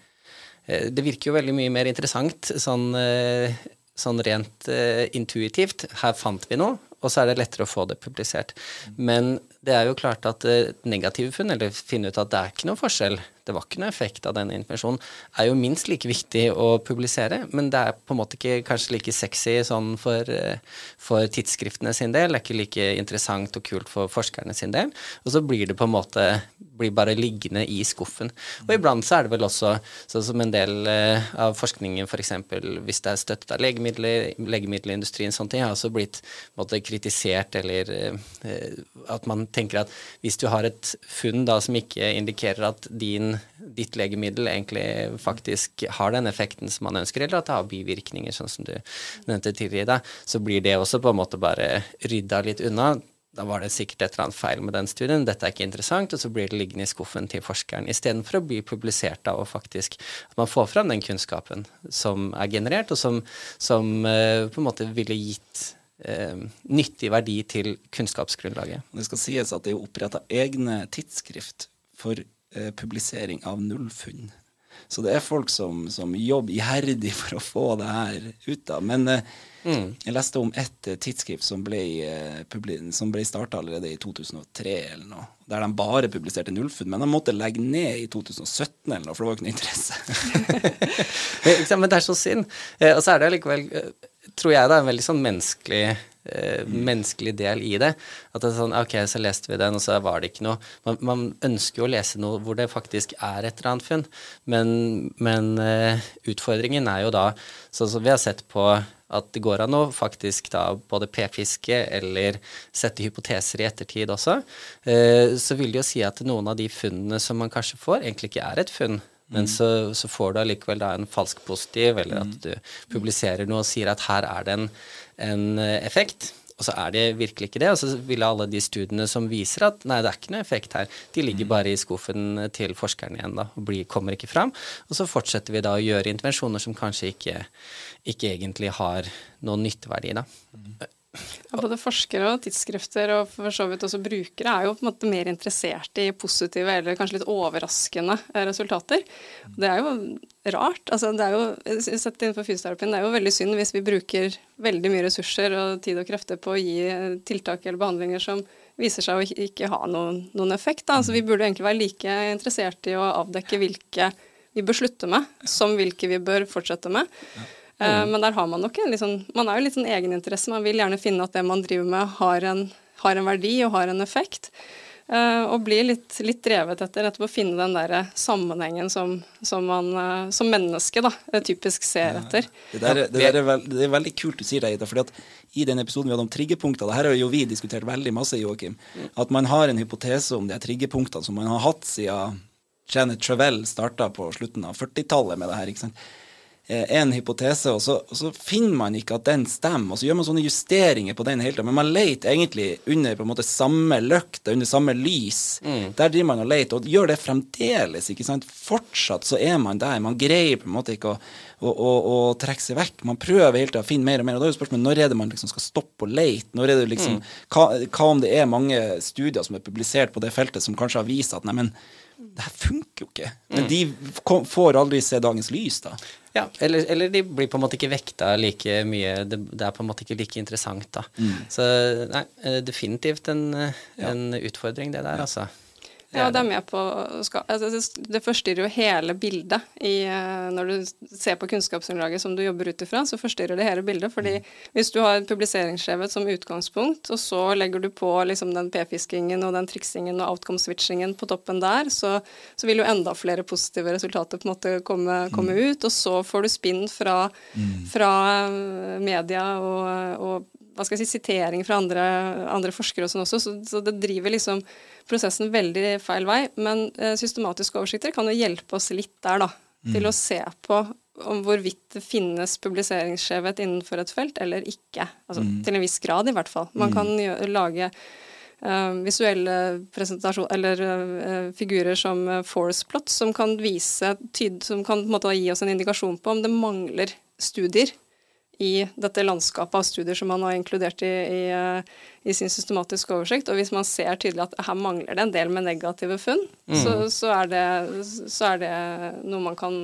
eh, Det virker jo veldig mye mer interessant sånn, eh, sånn rent eh, intuitivt. Her fant vi noe, og så er det lettere å få det publisert. Men det er jo klart at negative funn, eller finne ut at det er ikke noen forskjell, det var ikke noe effekt av denne informasjonen, er jo minst like viktig å publisere, men det er på en måte ikke kanskje like sexy sånn for, eh, for tidsskriftene sin del, det er ikke like interessant og kult for forskerne sin del, og så blir det på en måte blir bare liggende i skuffen. Og iblant så er det vel også sånn som en del eh, av forskningen f.eks. hvis det er støttet av legemidler, legemiddelindustrien, sånne ting, har også blitt på en måte, kritisert eller eh, at man tenker at hvis du har et funn da som ikke indikerer at din, ditt legemiddel egentlig faktisk har den effekten som man ønsker, eller at det har bivirkninger, sånn som du nevnte tidligere, så blir det også på en måte bare rydda litt unna. Da var det sikkert et eller annet feil med den studien, dette er ikke interessant, og så blir det liggende i skuffen til forskeren, istedenfor å bli publisert av og faktisk at man får fram den kunnskapen som er generert, og som, som eh, på en måte ville gitt eh, nyttig verdi til kunnskapsgrunnlaget. Det skal sies at det er oppretta egne tidsskrift for publisering av nullfunn. Så det er folk som, som jobber iherdig for å få det her ut da. Men eh, jeg leste om ett eh, tidsskrift som ble, eh, som ble starta allerede i 2003 eller noe. Der de bare publiserte nullfunn. Men de måtte legge ned i 2017 eller noe, for det var jo ikke noe interesse. Men, det er så synd. Eh, og så er det allikevel, eh, tror jeg, det er en veldig sånn menneskelig eh, menneskelig del i det. At det er sånn, ok, så leste vi den, og så var det ikke noe. Man, man ønsker jo å lese noe hvor det faktisk er et eller annet funn, men, men eh, utfordringen er jo da, sånn som vi har sett på at det går an å faktisk da både p-fiske eller sette hypoteser i ettertid også, eh, så vil det jo si at noen av de funnene som man kanskje får, egentlig ikke er et funn. Men så, så får du allikevel da en falsk positiv, eller at du publiserer noe og sier at her er det en, en eh, effekt. Og så er det virkelig ikke det. Og så vil alle de studiene som viser at nei, det er ikke noe effekt her, de ligger bare i skuffen til forskerne igjen da, og blir, kommer ikke fram. Og så fortsetter vi da å gjøre intervensjoner som kanskje ikke, ikke egentlig har noen nytteverdi. da. Ja, både forskere og tidsskrifter og for så vidt også brukere er jo på en måte mer interessert i positive eller kanskje litt overraskende eh, resultater. Det er jo rart. altså det er jo, sett innenfor fysioterapien, det er jo veldig synd hvis vi bruker veldig mye ressurser og tid og krefter på å gi eh, tiltak eller behandlinger som viser seg å ikke- ha noen, noen effekt. Da. Altså, vi burde egentlig være like interessert i å avdekke hvilke vi bør slutte med, som hvilke vi bør fortsette med. Eh, Men der har man nok en litt sånn Man er jo litt sånn egeninteresse. Man vil gjerne finne at det man driver med, har en, har en verdi og har en effekt. Eh, og blir litt, litt drevet etter etterpå å finne den der sammenhengen som, som man eh, som menneske da, eh, typisk ser etter. Det, der, det, der er veld, det er veldig kult du sier det, Ida. fordi at I den episoden vi hadde om triggerpunkter, det her har jo vi diskutert veldig masse, Joakim. At man har en hypotese om de triggerpunktene som man har hatt siden Janet Travell starta på slutten av 40-tallet med det her. ikke sant? Eh, En hypotese, og så, og så finner man ikke at den stemmer. Og så gjør man sånne justeringer på den hele tida. Men man leter egentlig under på en måte samme løkte, under samme lys. Der driver man og leter, og gjør det fremdeles. ikke sant? Fortsatt så er man der. Man greier på en måte ikke å, å, å, trekke seg vekk. Man prøver hele tida å finne mer og mer. Og da er jo spørsmålet når er det man liksom skal stoppe å lete? Når er det liksom, hva, hva om det er mange studier som er publisert på det feltet som kanskje har vist at nei, men det her funker jo ikke. Men de kom, får aldri se dagens lys, da. Ja, eller, eller de blir på en måte ikke vekta like mye. Det, det er på en måte ikke like interessant, da. Så nei, eh, definitivt en, en en utfordring, det der, altså. Ja, det er med på altså, det- forstyrrer jo hele bildet i, eh, når du ser på kunnskapsgrunnlaget som du jobber ut ifra, så forstyrrer det hele bildet. fordi hvis du har publiseringsskjevhet som utgangspunkt, og så legger du på liksom den p-fiskingen og den triksingen og outcome-switchingen på toppen der, så, så vil jo enda flere positive resultater på en måte komme, komme ut. Og så får du spinn fra, fra eh, media og, og hva skal jeg si, sitering fra andre, andre forskere og sånn også, så, så det driver liksom prosessen veldig feil vei. Men eh, systematiske oversikter kan jo hjelpe oss litt der, da. Til å se på om hvorvidt det finnes publiseringsskjevhet innenfor et felt eller ikke. Altså til en viss grad, i hvert fall. Man kan gjøre, lage uh, visuelle presentasjon, eller uh, figurer som force plot, som kan vise tyd, som kan måte gi oss en indikasjon på om det mangler studier i dette landskapet av studier som man har inkludert i, i, i, sin systematiske oversikt. Og hvis man ser tydelig at her mangler det en del med negative funn, mm. så, så, er det, så, er det, noe man kan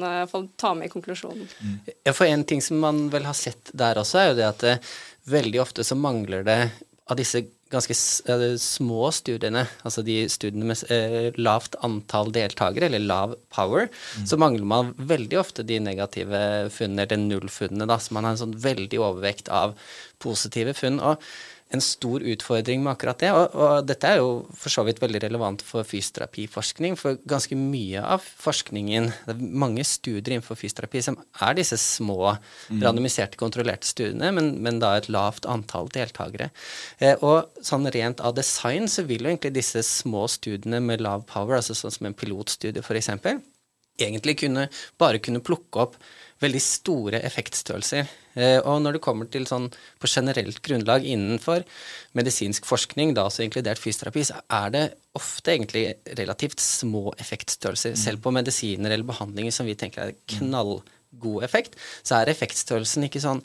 ta med i konklusjonen. Mm. Ja, for en ting som man vel har sett der også, er jo det at det, veldig ofte så mangler det av disse ganske små studiene, altså de studiene med eh, lavt antall deltakere, eller lav power, mm. så mangler man veldig ofte de negative funnene, eller nullfunnene, da, så man har en sånn veldig overvekt av positive funn. og en stor utfordring med akkurat det. Og, og, dette er jo for så vidt veldig relevant for fysioterapiforskning, for ganske mye av forskningen Det er mange studier innenfor fysioterapi som er disse små, mm. randomiserte, kontrollerte studiene, men, men, da et lavt antall deltakere. Eh, og sånn rent av design så vil jo egentlig disse små studiene med lav power, altså sånn som en pilotstudie f.eks., egentlig kunne, bare kunne plukke opp veldig store effektstørrelser. Eh, og når det kommer til sånn på generelt grunnlag innenfor medisinsk forskning, da også inkludert fysioterapi, så er det ofte egentlig relativt små effektstørrelser. Mm. Selv på medisiner eller behandlinger som vi tenker er knallgod effekt, så er effektstørrelsen ikke sånn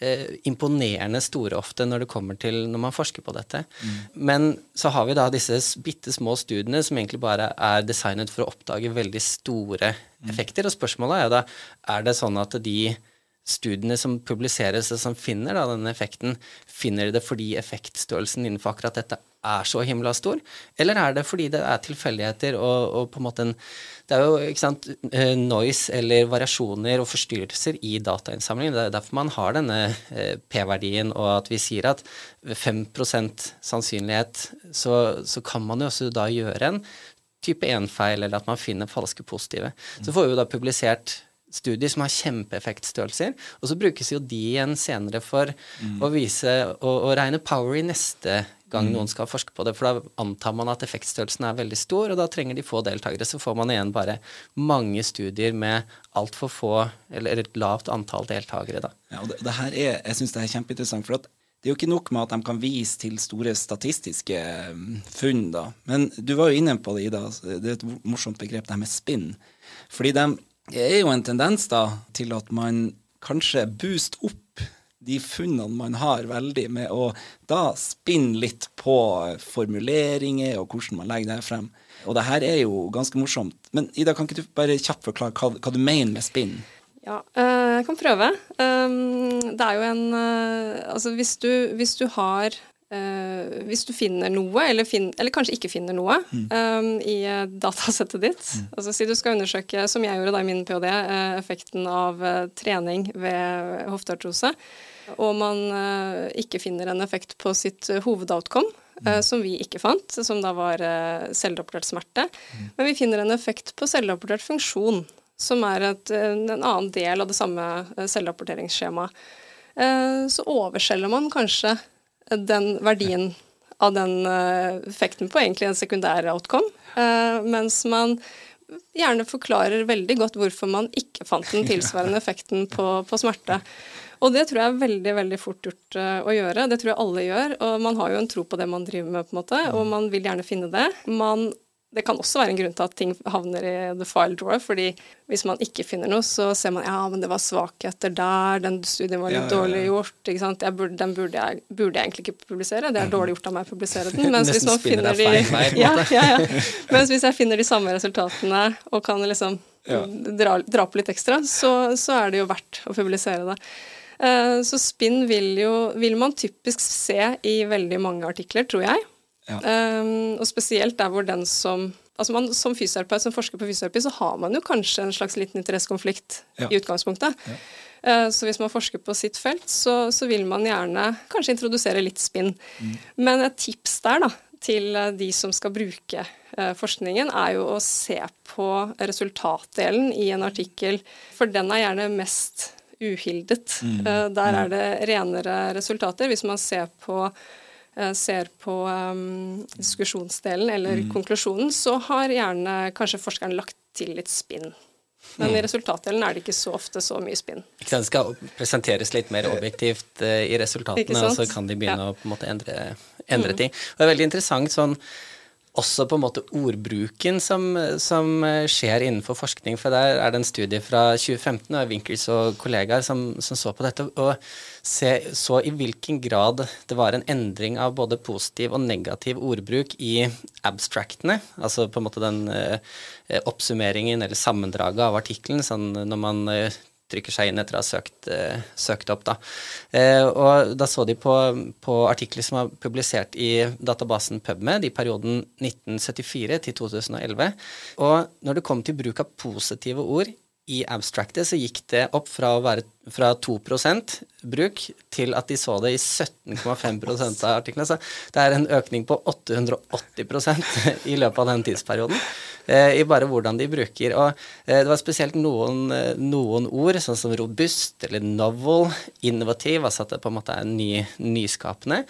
eh, imponerende store ofte når det kommer til når man forsker på dette. Mm. Men så har vi da disse bitte små studiene som egentlig bare er designet for å oppdage veldig store mm. effekter. Og spørsmålet er da er det sånn at de studiene som publiseres og som finner da, denne effekten, finner det fordi effektstørrelsen innenfor akkurat dette er så himla stor, eller er det fordi det er tilfeldigheter og, og, på en måte en Det er jo ikke sant, eh, noise eller variasjoner og forstyrrelser i datainnsamlingen. Det er derfor man har denne eh, P-verdien, og at vi sier at ved 5 sannsynlighet så, så kan man jo også da gjøre en type 1-feil, eller at man finner falske positive. Så får vi jo da publisert studier som har kjempeeffektstørrelser, og så brukes jo de igjen senere for mm. å vise og, og regne power i neste gang mm. noen skal forske på det. For da antar man at effektstørrelsen er veldig stor, og da trenger de få deltakere. Så får man igjen bare mange studier med altfor få, eller et lavt antall deltakere, da. Ja, og det, det her er, jeg syns det er kjempeinteressant. for at det er jo ikke nok med at de kan vise til store statistiske mm, funn, da. Men du var jo inne på det, Ida. Det er et morsomt begrep, det her med spinn. Fordi de er jo en tendens da til at man kanskje booster opp de funnene man har, veldig med å da spinne litt på formuleringer og hvordan man legger det frem. Og det her er jo ganske morsomt. Men Ida, kan ikke du bare kjapt forklare hva, hva du mener med spinn? Ja, eh, jeg kan prøve. Um, det er jo en eh, Altså hvis du, hvis du har Uh, hvis du finner noe, eller, fin eller, kanskje ikke finner noe, mm. um, i datasettet ditt mm. altså Si du skal undersøke, som jeg gjorde da i min ph.d., uh, effekten av uh, trening ved hofteartrose og man ikke finner en effekt på sitt hovedoutcome, uh, som vi ikke fant, som da var selvrapportert smerte, mm. men vi finner en effekt på selvrapportert funksjon, som er et, en annen del av det samme selvrapporteringsskjemaet. Så overselger man kanskje den verdien av den effekten på egentlig en sekundær outcome, mens man gjerne forklarer veldig godt hvorfor man ikke fant den tilsvarende effekten på, på smerte. Og det tror jeg er veldig veldig fort gjort uh, å gjøre. Det tror jeg alle gjør. Og man har jo en tro på det man driver med, på en måte, og man vil gjerne finne det. Man, det kan også være en grunn til at ting havner i the file drawer, fordi hvis man ikke finner noe, så ser man ja, men det var svakheter der, den studien var litt ja, ja, ja. dårlig gjort, ikke sant. Burde, den burde jeg, burde jeg, egentlig ikke publisere, det er dårlig gjort av meg å publisere den. Mens hvis man finner de ja, ja, ja. Mens hvis jeg finner de samme resultatene og kan liksom dra, dra, på litt ekstra, så, så er det jo verdt å publisere det. Eh, så spinn vil jo vil man typisk se i veldig mange artikler, tror jeg. Ja. Um, og spesielt der hvor den som Altså man, Som fysioterapeut, som forsker på fysioterapi, så har man jo kanskje en slags liten interessekonflikt ja. i utgangspunktet. Ja. Uh, så hvis man forsker på sitt felt, så, så, vil man gjerne kanskje introdusere litt spinn. Mm. Men et tips der da, til de som skal bruke uh, forskningen, er jo å se på resultatdelen i en artikkel, for den er gjerne mest uhildet. Mm. Uh, der er mm. det renere resultater. Hvis man ser på, ser på um, diskusjonsdelen eller mm. konklusjonen, så har gjerne kanskje forskeren lagt til litt spinn. Men i resultatdelen er det ikke så ofte så mye spinn. Det skal presenteres litt mer objektivt uh, i resultatene, og så kan de begynne ja. å på en måte endre, endre mm. ting. Og det er veldig interessant sånn også på en måte ordbruken som, som, skjer innenfor forskning. For der er det en studie fra 2015 av Winkels og kollegaer som, som så på dette, og se, så i hvilken grad det var en endring av både positiv og negativ ordbruk i abstractene, altså på en måte den eh, oppsummeringen eller sammendraget av artikkelen, sånn når man eh, trykker seg inn etter å ha søkt, eh, søkt opp. Da. Eh, og da så de på, på, artikler som var publisert i databasen PubMed i perioden 1974 til 2011. Og når det kom til bruk av positive ord i abstractet, så gikk det opp fra å være fra 2% bruk til at de så det i 17,5% av artiklene. Så det er en økning på 880% i løpet av den tidsperioden. Eh, I bare hvordan de bruker. Og eh, det var spesielt noen, eh, noen, ord, sånn som robust eller novel, innovativ, altså at det på en måte er ny, nyskapende.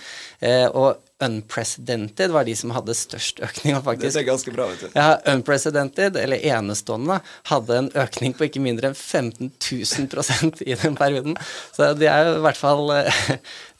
Og unprecedented var de som hadde størst økning. faktisk. Det er ganske bra, vet du. Ja, unprecedented, eller enestående, hadde en økning på ikke mindre enn 15 000 i den perioden. Så de er i hvert fall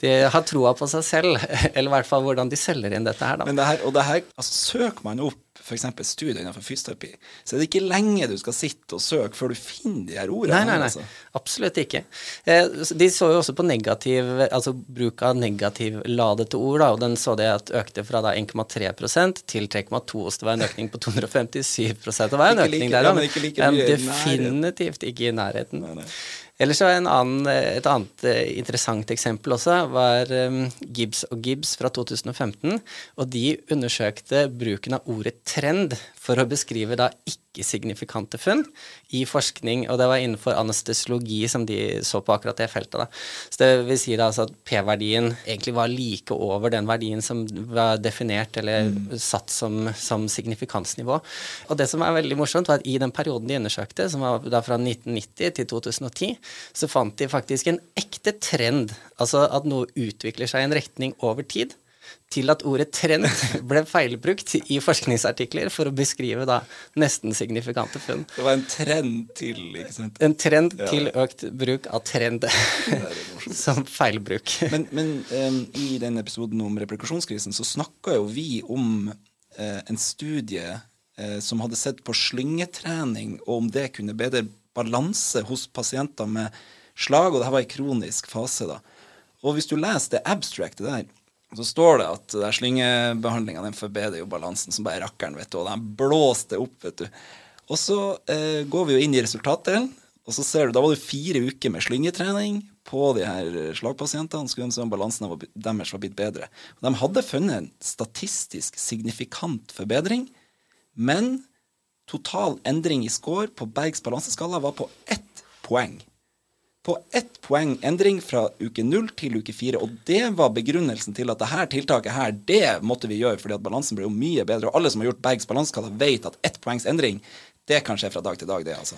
De har troa på seg selv, eller i hvert fall hvordan de selger inn dette her, da. Men det her, og det her, altså søker man opp f.eks. studier innenfor fysioterapi, så er det ikke lenge du skal sitte og søke før du finner de her ordene. Nei, nei, nei. Altså. Absolutt ikke. Eh, de så jo også på negativ, altså bruk av negativladete ord, da, og den så det at økte fra 1,3% til 3,2, så det var en økning på 257% Det var en økning like, der, men, ikke like men definitivt ikke i nærheten. Nei, nei. Ellers så annen, Et annet eh, interessant eksempel også var um, Gibbs og Gibbs fra 2015. Og de undersøkte bruken av ordet trend for å beskrive da ikke-signifikante funn i forskning, og det var innenfor anestesiologi som de så på akkurat det feltet. da. Så det vil si altså at P-verdien egentlig var like over den verdien som var definert eller mm. satt som, som, signifikansnivå. Og det som er veldig morsomt, var at i den perioden de undersøkte, som var da fra 1990 til 2010, så fant de faktisk en ekte trend, altså at noe utvikler seg i en retning over tid til at ordet trend ble feilbrukt i forskningsartikler for å beskrive da nesten signifikante funn. Det var en trend til, ikke sant? En trend ja. til økt bruk av trend som feilbruk. Men, men um, i den episoden om replikasjonskrisen så snakka jo vi om uh, en studie uh, som hadde sett på slyngetrening, og om det kunne bedre balanse hos pasienter med slag, og det her var i kronisk fase. da. Og hvis du leser det abstractet der, så står det at der slyngebehandlinga den forbedrer jo balansen som bare rakkeren, vet du. Og den blåste opp, vet du. Og så eh, går vi jo inn i resultatdelen, og så ser du, da var det fire uker med slyngetrening på de her slagpasientene. Skulle se om balansen deres var blitt bedre. Og de hadde funnet en statistisk signifikant forbedring, men total endring i score på Bergs balanseskala var på ett poeng på ett poeng endring fra uke null til uke fire. Og det var begrunnelsen til at dette tiltaket her, det måtte vi gjøre fordi at balansen ble jo mye bedre. Og alle som har gjort Bergs balanseskala, vet at ett poengs endring, det kan skje fra dag til dag, det, altså.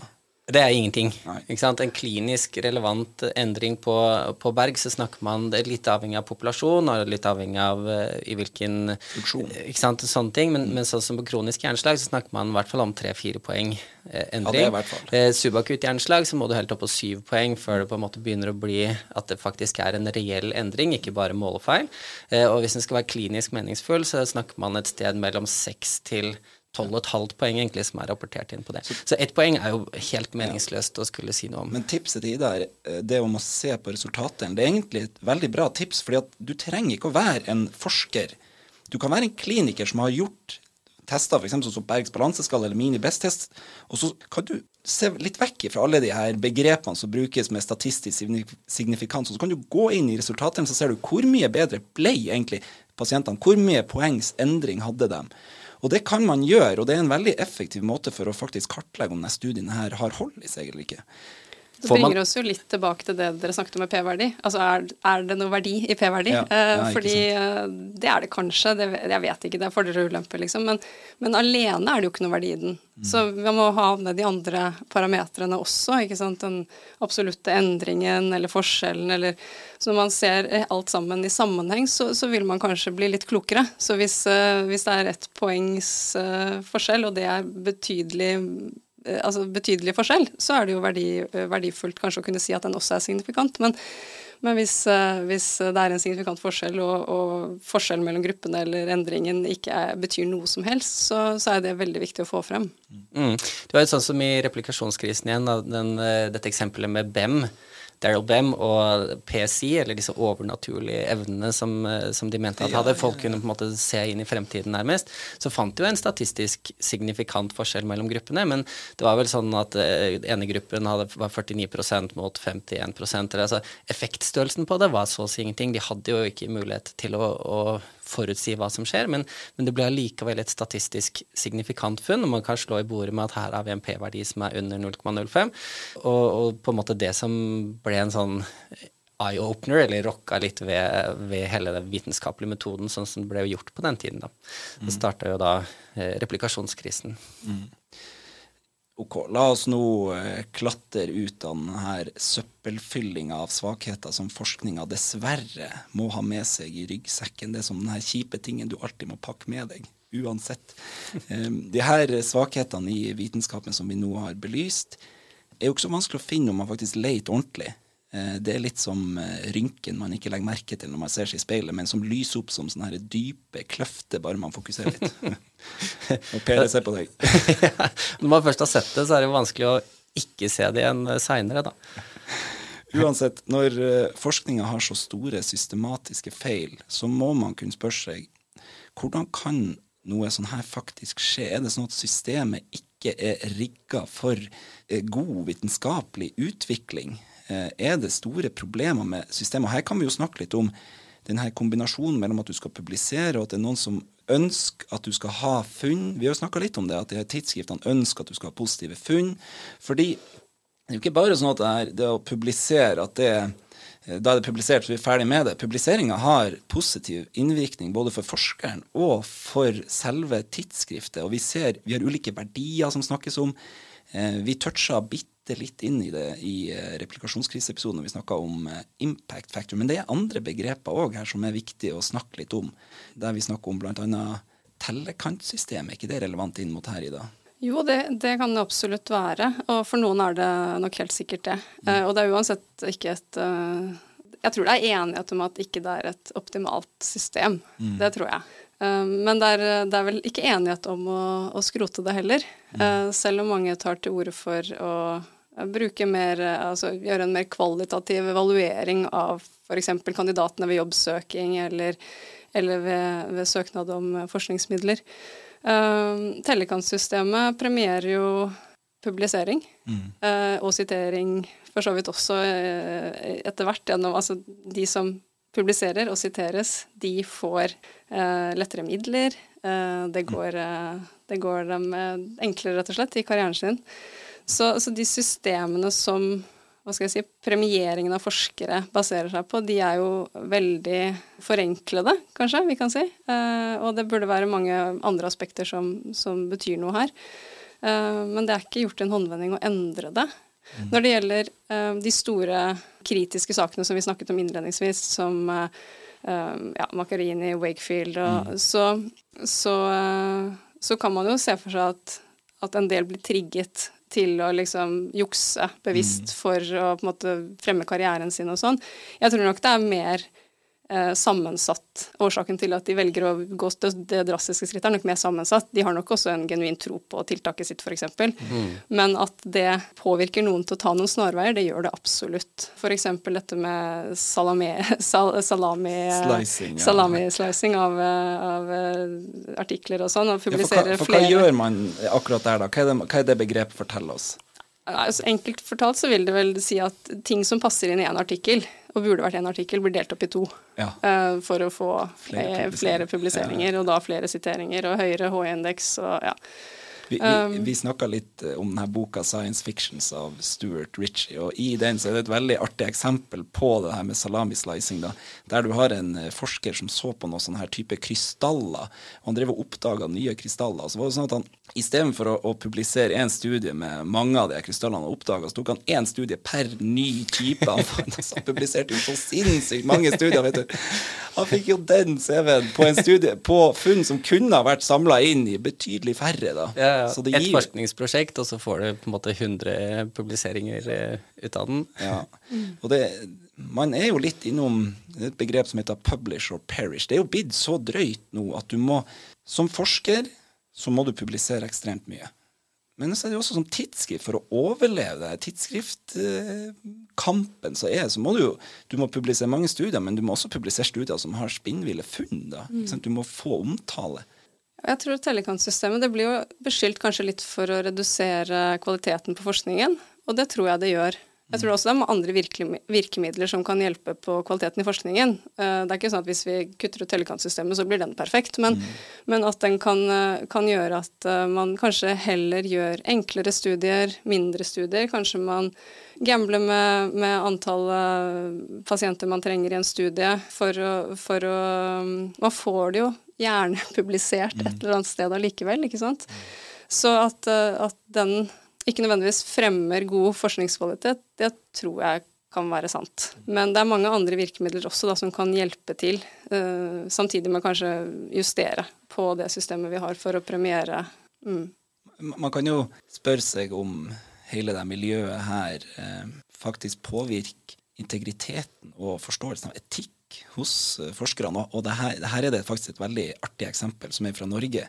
Det er ingenting. En klinisk relevant endring på, på, Berg, så snakker man det litt avhengig av populasjon og litt avhengig av uh, i hvilken Funksjon. Ikke sant, sånne ting. Men, mm. men sånn som på kronisk hjerneslag så snakker man i hvert fall om tre-fire poeng eh, endring. Ja, eh, subakutt hjerneslag så må du helt opp på syv poeng før det på en måte begynner å bli at det faktisk er en reell endring, ikke bare målefeil. Eh, og hvis den skal være klinisk meningsfull, så snakker man et sted mellom seks til 12,5 poeng egentlig som er rapportert inn på det. Så ett poeng er jo helt meningsløst å skulle si noe om. Men tipset til Ida er eh, det om å se på resultatene. Det er egentlig et veldig bra tips, fordi at du trenger ikke å være en forsker. Du kan være en kliniker som har gjort tester, f.eks. som Bergs balanseskala eller Mini-Best-test, og så kan du se litt vekk fra alle de her begrepene som brukes med statistisk signifikans, og så kan du gå inn i resultatene, så ser du hvor mye bedre ble egentlig pasientene, hvor mye poengs endring hadde dem. Og det kan man gjøre, og det er en veldig effektiv måte for å faktisk kartlegge om denne studien her har hold i seg eller ikke. Det bringer oss jo litt tilbake til det dere snakket om med P-verdi. Altså er, er, det noe verdi i P-verdi? Ja, ja, Fordi uh, det er det kanskje, det, jeg vet ikke, det er fordeler og ulemper, liksom. Men, men, alene er det jo ikke noe verdi i den. Mm. Så vi må ha med de andre parametrene også, ikke sant. Den absolutte endringen eller forskjellen eller Så når man ser alt sammen i sammenheng, så, så vil man kanskje bli litt klokere. Så hvis, uh, hvis det er ett poengs forskjell, og det er betydelig eh, altså betydelig forskjell, så er det jo verdi, verdifullt kanskje å kunne si at den også er signifikant. Men, men hvis, hvis, det er en signifikant forskjell, og, og forskjellen mellom gruppene eller endringen ikke er, betyr noe som helst, så, så, er det veldig viktig å få frem. Mm. Det var jo sånn som i replikasjonskrisen igjen, den, dette eksempelet med BEM Daryl Bem og PSI, eller disse overnaturlige evnene som, eh, som de mente at hadde folk kunne på en måte se inn i fremtiden nærmest, så fant de jo en statistisk signifikant forskjell mellom gruppene. Men det var vel sånn at uh, ene gruppen hadde, var 49% mot 51% eller altså Effektstørrelsen på det var så å si ingenting. De hadde jo ikke mulighet til å, å forutsi hva som skjer, men, men det blir allikevel et statistisk signifikant funn. og Man kan slå i bordet med at her har vi en P-verdi som er under 0,05. Og, og, på en måte det som ble en sånn eye-opener, eller rocka litt ved, ved, hele den vitenskapelige metoden, sånn som det ble gjort på den tiden. da. Det mm. starta jo da eh, replikasjonskrisen. Mm. Ok, la oss nå eh, klatre ut av denne søppelfyllinga av svakheter som forskninga dessverre må ha med seg i ryggsekken. Det er som denne kjipe tingen du alltid må pakke med deg, uansett. Um, de her svakhetene i vitenskapen som vi nå har belyst, er jo ikke så vanskelig å finne om man faktisk leter ordentlig. Eh, det er litt som eh, rynken man ikke legger merke til når man ser seg i speilet, men som lyser opp som sånne her dype kløfter bare man fokuserer litt. Og Per ser på deg. når man først har sett det, så er det vanskelig å ikke se det igjen eh, seinere, da. Uansett, når forskninga har så store systematiske feil, så må man kunne spørre seg hvordan kan noe sånn her faktisk skje? Er det sånn at systemet ikke er rigga for god vitenskapelig utvikling? Eh, er det store problemer med systemet. Og her kan vi jo snakke litt om denne kombinasjonen mellom at du skal publisere, og at det er noen som ønsker at du skal ha funn. Vi har jo snakka litt om det, at de her tidsskriftene ønsker at du skal ha positive funn. Fordi det er jo ikke bare sånn at det, er, det å publisere at det eh, da er det publisert, så vi er ferdig med det. Publiseringa har positiv innvirkning både for forskeren og for selve tidsskriftet. Og vi ser vi har ulike verdier som snakkes om. Eh, vi toucha bitte litt inn i det i eh, replikasjonskriseepisoden når vi snakka om eh, impact factor. Men det er andre begreper òg her som er viktig å snakke litt om. Der vi snakker om bl.a. tellekantsystemet. Er ikke det relevant inn mot her, Ida? Jo, det, det, kan det absolutt være. Og for noen er det nok helt sikkert det. Mm. Uh, og det er uansett ikke et Jeg tror det er enighet om at ikke det er et optimalt system. Mm. Det tror jeg. Men det er, det er, vel ikke enighet om å, å skrote det heller. Mm. selv om mange tar til orde for å bruke mer, altså gjøre en mer kvalitativ evaluering av f.eks. kandidatene ved jobbsøking eller, eller ved, ved, søknad om forskningsmidler. Uh, Tellekantsystemet premierer jo publisering mm. uh, og sitering for så vidt også uh, etter hvert gjennom Altså de som publiserer og siteres, de får lettere midler. det, går, det går dem enklere, rett og slett, i karrieren sin. Så, så, de systemene som hva skal jeg si, premieringen av forskere baserer seg på, de er jo veldig forenklede, kanskje, vi kan si. Eh, og det burde være mange andre aspekter som, som betyr noe her. Eh, men det er ikke gjort en håndvending å endre det. Mm. Når det gjelder eh, de store kritiske sakene som vi snakket om innledningsvis, som eh, eh, ja, Macarini, Wakefield, og, mm. så, så, eh, så, kan man jo se for seg at, at en del blir trigget til å liksom jukse bevisst mm. for å på en måte fremme karrieren sin og sånn. Jeg tror nok det er mer sammensatt. Årsaken til at de velger å gå det drastiske skrittet, er nok mer sammensatt. De har nok også en genuin tro på tiltaket sitt, f.eks. Mm. Men at det påvirker noen til å ta noen snarveier, det gjør det absolutt. F.eks. dette med salami, sal, salami Slicing, ja. salami slicing av, av, eh, artikler og sånn. Og publiserer ja, for, hva, for hva gjør man akkurat der, da? Hva er det, hva er det begrepet forteller oss? Altså, enkelt fortalt så vil det vel si at ting som passer inn i én artikkel, og burde vært én artikkel, blir delt opp i to. Ja. Uh, for å få flere, publiseringer, flere publiseringer ja. og da flere siteringer og høyere H-indeks og ja. Vi, vi, um, vi snakka litt eh, om denne boka 'Science Fictions' av Stuart Ritchie. og I den så er det et veldig artig eksempel på det her med salamislicing. da, Der du har en eh, forsker som så på noen sånne her type krystaller. og Han drev og oppdaga nye krystaller. så var det sånn at han Istedenfor å, å publisere én studie med mange av de krystallene han oppdaga, så tok han én studie per ny type. Han, han publiserte jo så sinnssykt mange studier. vet du. Han fikk jo den CV-en på en studie på funn som kunne ha vært samla inn i betydelig færre, da. Ja, ja. Så det Et forskningsprosjekt, og så får du på en måte 100 publiseringer eh, ut av den. Ja. Og det, man er jo litt innom et begrep som heter 'publish or perish'. Det er jo blitt så drøyt nå at du må Som forsker så må du publisere ekstremt mye. Men så er det jo også som tidsskrift, for å overleve det tidsskriftkampen så er, så må du jo Du må publisere mange studier, men du må også publisere studier som har spinnville funn. da. Mm. Du må få omtale. Jeg tror tellekantsystemet det blir jo beskyldt kanskje litt for å redusere kvaliteten på forskningen, og det tror jeg det gjør. Jeg tror også det er andre virkemidler som kan hjelpe på kvaliteten i forskningen. Eh, Det er ikke sånn at hvis vi kutter ut tellekantsystemet, så blir den perfekt, men, men at den kan, eh, kan gjøre at eh, man kanskje heller gjør enklere studier, mindre studier. Kanskje man gambler med, med antall pasienter man trenger i en studie for å, for å Man får det jo gjerne publisert et eller annet sted allikevel, ikke sant. Så at, eh, at den ikke nødvendigvis fremmer god forskningskvalitet, det tror jeg kan være sant. Men det er mange andre virkemidler også da, som kan hjelpe til, uh, samtidig med kanskje justere på det systemet vi har for å premiere. Mm. Man kan jo spørre seg om hele det miljøet her eh, faktisk påvirker integriteten og forståelsen av etikk hos eh, forskerne. Og det her, det her er det faktisk et veldig artig eksempel som er fra Norge.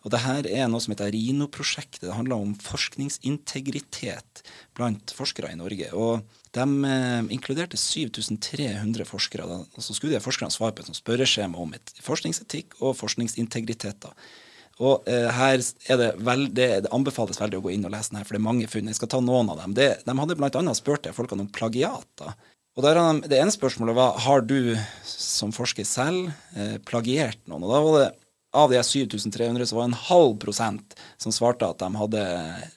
Og det her er noe som heter RINO-prosjektet. Det handler om forskningsintegritet blant forskere i Norge. Og de eh, inkluderte 7300 forskere. Da. Og så skulle de forskerne svare på et spørreskjema om et forskningsetikk og forskningsintegritet. da. Og eh, her er det, vel, det, det anbefales veldig å gå inn og lese den her, for det er mange funn. Jeg skal ta noen av dem. Det, de hadde bl.a. spurt de folkene om plagiat. da. Og der, har Det ene spørsmålet var har du som forsker selv eh, plagiert noen. Og da var det av de 7300 så var det en halv prosent som svarte at de hadde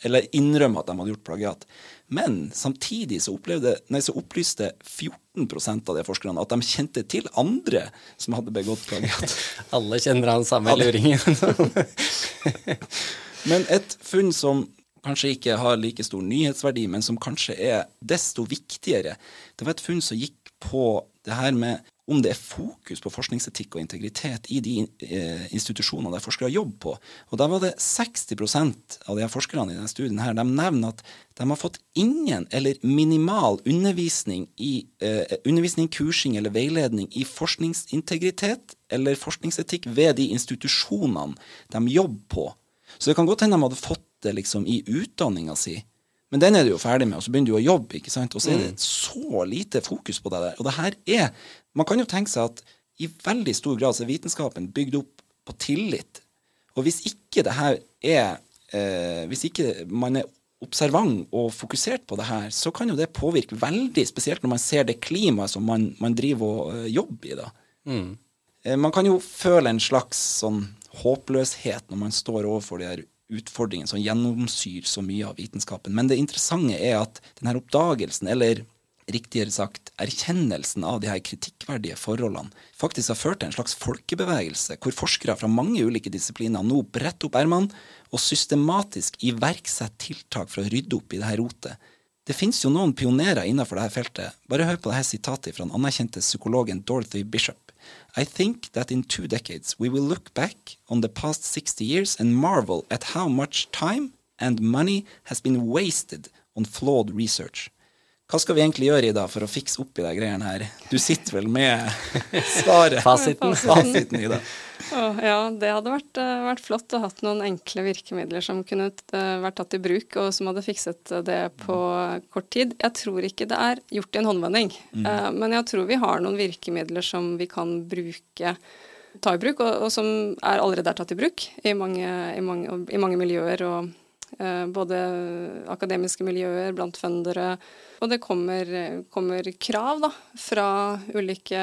Eller innrømmet at de hadde gjort plagiat. Men samtidig så, opplevde, nei, så opplyste 14% av de forskerne at de kjente til andre som hadde begått plagiat. Alle kjenner han samme luringen. Men et funn som kanskje ikke har like stor nyhetsverdi, men som kanskje er desto viktigere, det var et funn som gikk på det her med om det er fokus på forskningsetikk og integritet i de eh, institusjonene der forskere jobber på. Og da var det 60% av de her forskerne i denne studien her, de nevner at de har fått ingen eller minimal undervisning i eh, undervisning, kursing eller veiledning i forskningsintegritet eller forskningsetikk ved de institusjonene de jobber på. Så det kan godt hende de hadde fått det liksom i utdanninga si, men den er du jo ferdig med, og så begynner du å jobbe, ikke sant. Og så er det så lite fokus på det der. Og det her er Man kan jo tenke seg at i veldig stor grad så er vitenskapen bygd opp på tillit. Og hvis ikke det her er eh, Hvis ikke man er observant og fokusert på det her, så kan jo det påvirke veldig, spesielt når man ser det klimaet som man, man driver og eh, jobber i, da. Eh, Man kan jo føle en slags sånn håpløshet når man står overfor de her utfordringene som gjennomsyrer så mye av vitenskapen. Men det interessante er at denne oppdagelsen, eller riktigere sagt erkjennelsen av de her kritikkverdige forholdene, faktisk har ført til en slags folkebevegelse, hvor forskere fra mange ulike disipliner nå bretter opp ermene og systematisk iverksetter tiltak for å rydde opp i det her rotet. Det finnes jo noen pionerer innenfor dette feltet. Bare hør på dette sitatet fra den anerkjente psykologen Dorothy Bishop. I think that in two decades we will look back on the past 60 years and marvel at how much time and money has been wasted on flawed research. Hva skal vi egentlig gjøre i dag for å fikse opp i de greiene her? Du sitter vel med svaret? Fasiten. Fasiten i det. Oh, ja, det hadde vært, eh, vært flott å hatt noen enkle virkemidler som kunne eh, vært tatt i bruk, og som hadde fikset det på kort tid. Jeg tror ikke det er gjort i en håndvending, eh, men jeg tror vi har noen virkemidler som vi kan bruke ta i bruk, og, og som er allerede er tatt i bruk i mange, i mange, i mange miljøer. og eh, både akademiske miljøer, blant fundere. Og det kommer, kommer krav da, fra ulike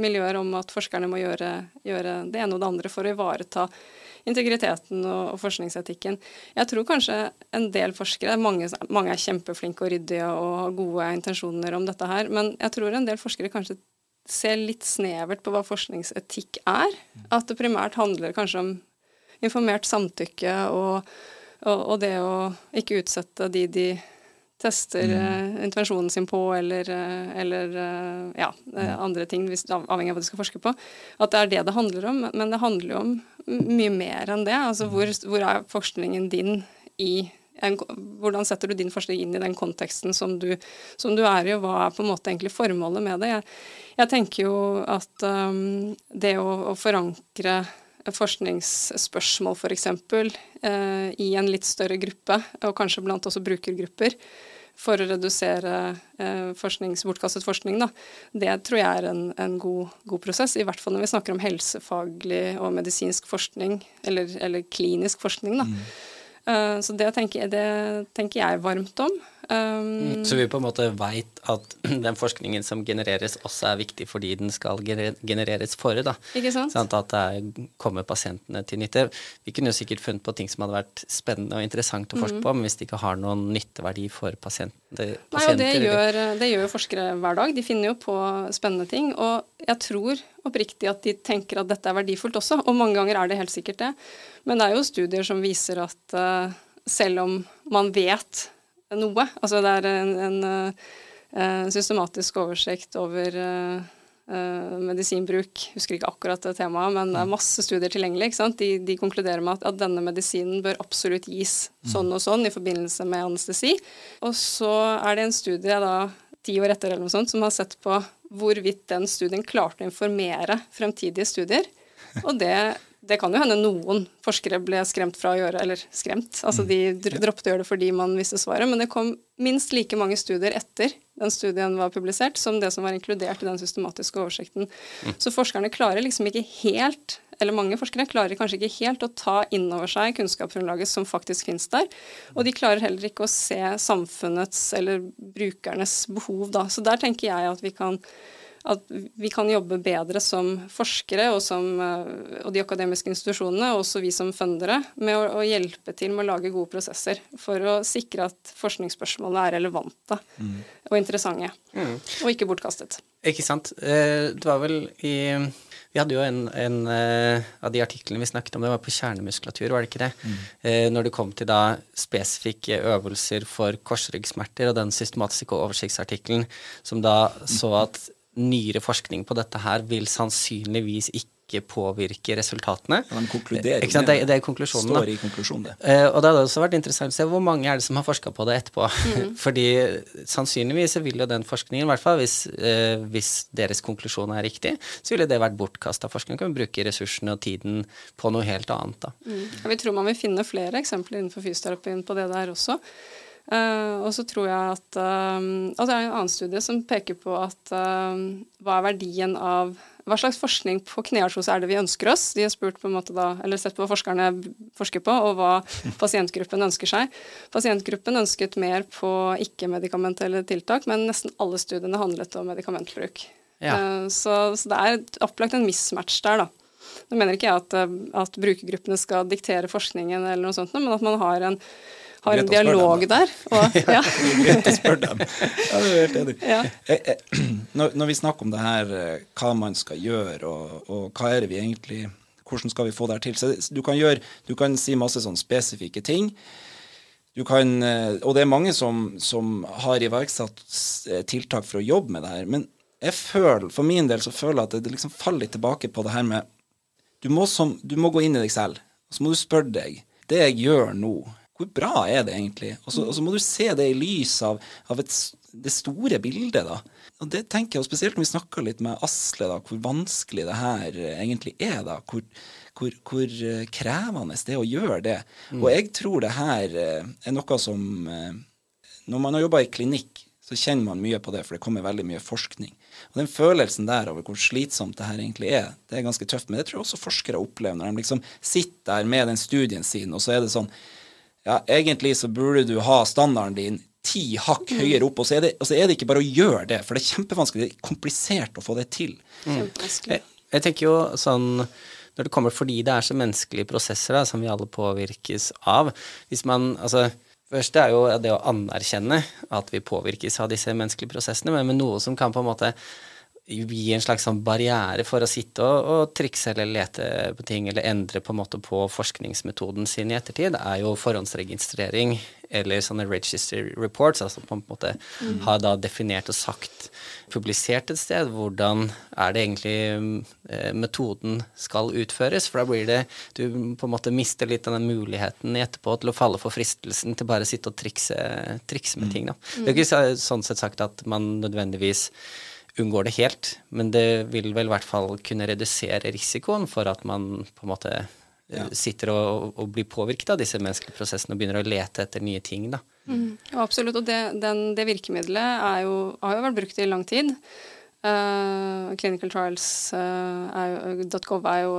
miljøer om at forskerne må gjøre, gjøre det ene og det andre for å ivareta integriteten og, og forskningsetikken. Jeg tror kanskje en del forskere, mange, mange er kjempeflinke og ryddige og har gode intensjoner om dette her, men jeg tror en del forskere kanskje ser litt snevert på hva forskningsetikk er. At det primært handler kanskje om informert samtykke og, og, og det å ikke utsette de de tester mm. intervensjonen sin på, eller, eller ja, andre ting, hvis, avhengig av hva du skal forske på. At det er det det handler om. Men det handler jo om mye mer enn det. Altså hvor, hvor er forskningen din i en, hvordan setter du din forskning inn i den konteksten som du, som du, er i, og hva er på en måte egentlig formålet med det? Jeg, jeg tenker jo at um, det å, å, forankre forskningsspørsmål f.eks. For eh, i en litt større gruppe, og kanskje blant også brukergrupper, for å redusere eh, forsknings, bortkastet forskning, da. det tror jeg er en, en god, god, prosess. I hvert fall når vi snakker om helsefaglig og medisinsk forskning, eller, eller klinisk forskning. da. Mm. Uh, så det tenker, det tenker, jeg varmt om. Um, så vi på en måte veit at den forskningen som genereres, også er viktig fordi den skal genereres for, da. Ikke sant? Sånn at det kommer pasientene til nytte. Vi kunne jo sikkert funnet på ting som hadde vært spennende og interessant å forske mm. på, men hvis det ikke har noen nytteverdi for pasienter, Nei, og det gjør, det gjør jo forskere hver dag. De finner jo på spennende ting. Og jeg tror oppriktig at de tenker at dette er verdifullt også, og mange ganger er det helt sikkert det. Men det er jo studier som viser at uh, selv om man vet noe. Altså det er en, en, en systematisk oversikt over uh, medisinbruk. Husker ikke akkurat det temaet, men det er masse studier tilgjengelig. De, de, konkluderer med at, at, denne medisinen bør absolutt gis sånn og sånn i forbindelse med anestesi. Og så er det en studie da ti år etter eller noe sånt som har sett på hvorvidt den studien klarte å informere fremtidige studier. Og det det kan jo hende noen forskere ble skremt fra å gjøre Eller skremt. Altså de mm. droppet å gjøre det fordi man visste svaret. Men det kom minst like mange studier etter den studien var publisert, som det som var inkludert i den systematiske oversikten. Mm. Så forskerne klarer liksom ikke helt eller mange forskere klarer kanskje ikke helt å ta inn over seg kunnskapsgrunnlaget som faktisk finnes der. Og de klarer heller ikke å se samfunnets eller brukernes behov da. Så der tenker jeg at vi kan at vi kan jobbe bedre som forskere og, som, eh, og de akademiske institusjonene, og også vi som fundere, med å, å, hjelpe til med å lage gode prosesser for å sikre at forskningsspørsmålene er relevante mm. og interessante, mm. og ikke bortkastet. Ikke sant. Eh, det var vel i vi hadde jo en, en uh, av de artiklene vi snakket om, det var på kjernemuskulatur, var det ikke det? Mm. Uh, når det kom til da spesifikke øvelser for korsryggsmerter, og den systematiske oversiktsartikkelen som da så at nyere forskning på dette her vil sannsynligvis ikke påvirke resultatene. Men de konkluderer ikke sant? Det, det er konklusjonen. Står i konklusjonen, det. Uh, og det hadde også vært interessant å se hvor mange er det som har forska på det etterpå. Mm. Fordi sannsynligvis vil jo den forskningen, i hvert fall hvis, hvis, deres konklusjon er riktig, så ville det vært bortkasta forskning. Kan vi bruke ressursene og tiden på noe helt annet, da. Mm. Ja, vi tror man vil finne flere eksempler innenfor fysioterapien på det der også. Uh, og så tror jeg at uh, altså Det er en annen studie som peker på at uh, hva er verdien av Hva slags forskning på kneartrose er det vi ønsker oss? De har spurt på en måte da, eller sett på hva forskerne forsker på, og hva pasientgruppen ønsker seg. Pasientgruppen ønsket mer på ikke-medikamentelle tiltak, men nesten alle studiene handlet om medikamentbruk. Ja. Så, så, det er opplagt en mismatch der, da. Nå mener ikke jeg at, at brukergruppene skal diktere forskningen, eller noe sånt, men at man har en har en dialog der. Og, ja. Greit å spørre dem. Ja, det er helt enig. Ja. Eh, eh, når, når, vi snakker om det her, eh, hva man skal gjøre, og, og, hva er det vi egentlig Hvordan skal vi få det her til? Så du kan, gjøre, du kan si masse sånn spesifikke ting. Du kan, og det er mange som, som har iverksatt tiltak for å jobbe med det her. Men jeg føler, for min del så føler jeg at det liksom faller litt tilbake på det her med du må, som, du må gå inn i deg selv, og så må du spørre deg Det jeg gjør nå, hvor bra er det egentlig? Og så, og så må du se det i lys av, av et, det store bildet, da. Og det tenker jeg, og spesielt når vi snakker litt med Asle, da, hvor vanskelig det her egentlig er. da, hvor, hvor, hvor eh, krevende det er å gjøre det. Mm. Og jeg tror det her eh, er noe som eh, Når man har jobba i klinikk, så kjenner man mye på det, for det kommer veldig mye forskning. Og den følelsen der over hvor slitsomt det her egentlig er, det er ganske tøft. Men det tror jeg også forskere opplever når de liksom sitter der med den studien sin, og så er det sånn ja, egentlig så burde du ha standarden din ti hakk mm. høyere opp, og så, det, og så, er det, ikke bare å gjøre det, for det er kjempevanskelig, det er komplisert å få det til. Mm. Jeg, jeg, tenker jo sånn når det kommer fordi det er så menneskelige prosesser da, som vi alle påvirkes av Hvis man, altså Først er jo det å anerkjenne at vi påvirkes av disse menneskelige prosessene, men med noe som kan på en måte gi en slags sånn barriere for å sitte og, og, trikse eller lete på ting eller endre på en måte på forskningsmetoden sin i ettertid, er jo forhåndsregistrering eller sånne register reports, altså på en måte mm. har da definert og sagt, publisert et sted, hvordan er det egentlig eh, metoden skal utføres. For da blir det Du på en måte mister litt av den muligheten etterpå til å falle for fristelsen til bare å sitte og trikse, trikse med mm. ting. Da. Det er ikke sånn sett sagt at man nødvendigvis unngår det helt, men det vil vel i hvert fall kunne redusere risikoen for at man på en måte eh, ja. sitter og, og, blir påvirket av disse menneskelige prosessene og begynner å lete etter nye ting. da. Mm, absolutt, og det, den, det virkemidlet jo, har jo vært brukt i lang tid. Uh, Clinicaltrials.gov uh, er jo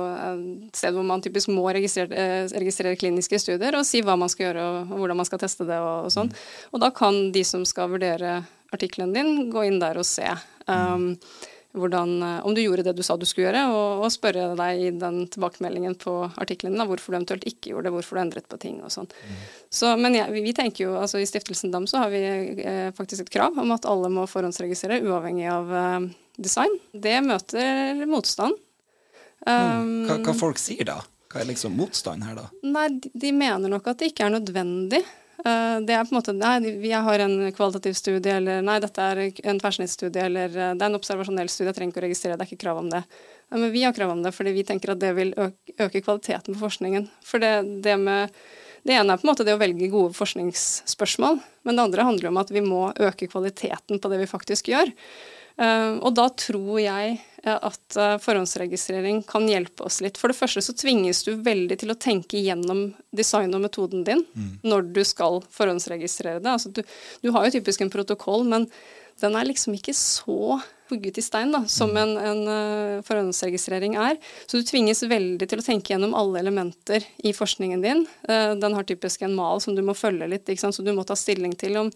et sted hvor man typisk må registrere, uh, registrere, kliniske studier og si hva man skal gjøre og, og hvordan man skal teste det og, og sånn. Mm. Og da kan de som skal vurdere artikkelen din, gå inn der og se Um, hvordan, eh, om du gjorde det du sa du skulle gjøre, og, og spørre deg i den tilbakemeldingen på artikkelen da, hvorfor du eventuelt ikke gjorde det, hvorfor du endret på ting og sånn. Mm. Så, men ja, vi, vi, tenker jo, altså I Stiftelsen DAM så har vi eh, faktisk et krav om at alle må forhåndsregistrere, uavhengig av eh, design. Det møter motstand. Um, mm. hva, hva folk sier da? Hva er liksom motstand her, da? Nei, de mener nok at det ikke er nødvendig. Eh, det er på en måte Nei, jeg har en kvalitativ studie, eller nei, dette er en tverrsnittsstudie, eller eh, det er en observasjonell studie, jeg trenger ikke å registrere, det er ikke krav om det. Men vi har krav om det fordi vi tenker at det vil øke, kvaliteten på forskningen. For det, det, med, det ene er på en måte det å velge gode forskningsspørsmål, men det andre handler om at vi må øke kvaliteten på det vi faktisk gjør. Uh, og da tror jeg at uh, forhåndsregistrering kan hjelpe oss litt. For det første så tvinges du veldig til å tenke gjennom design og metoden din mm. når du skal forhåndsregistrere det. Altså, du, du, har jo typisk en protokoll, men den er liksom ikke så hugget i stein da, som mm. en, en uh, forhåndsregistrering er. Så du tvinges veldig til å tenke gjennom alle elementer i forskningen din. den har typisk en mal som du må følge litt, så du må ta stilling til om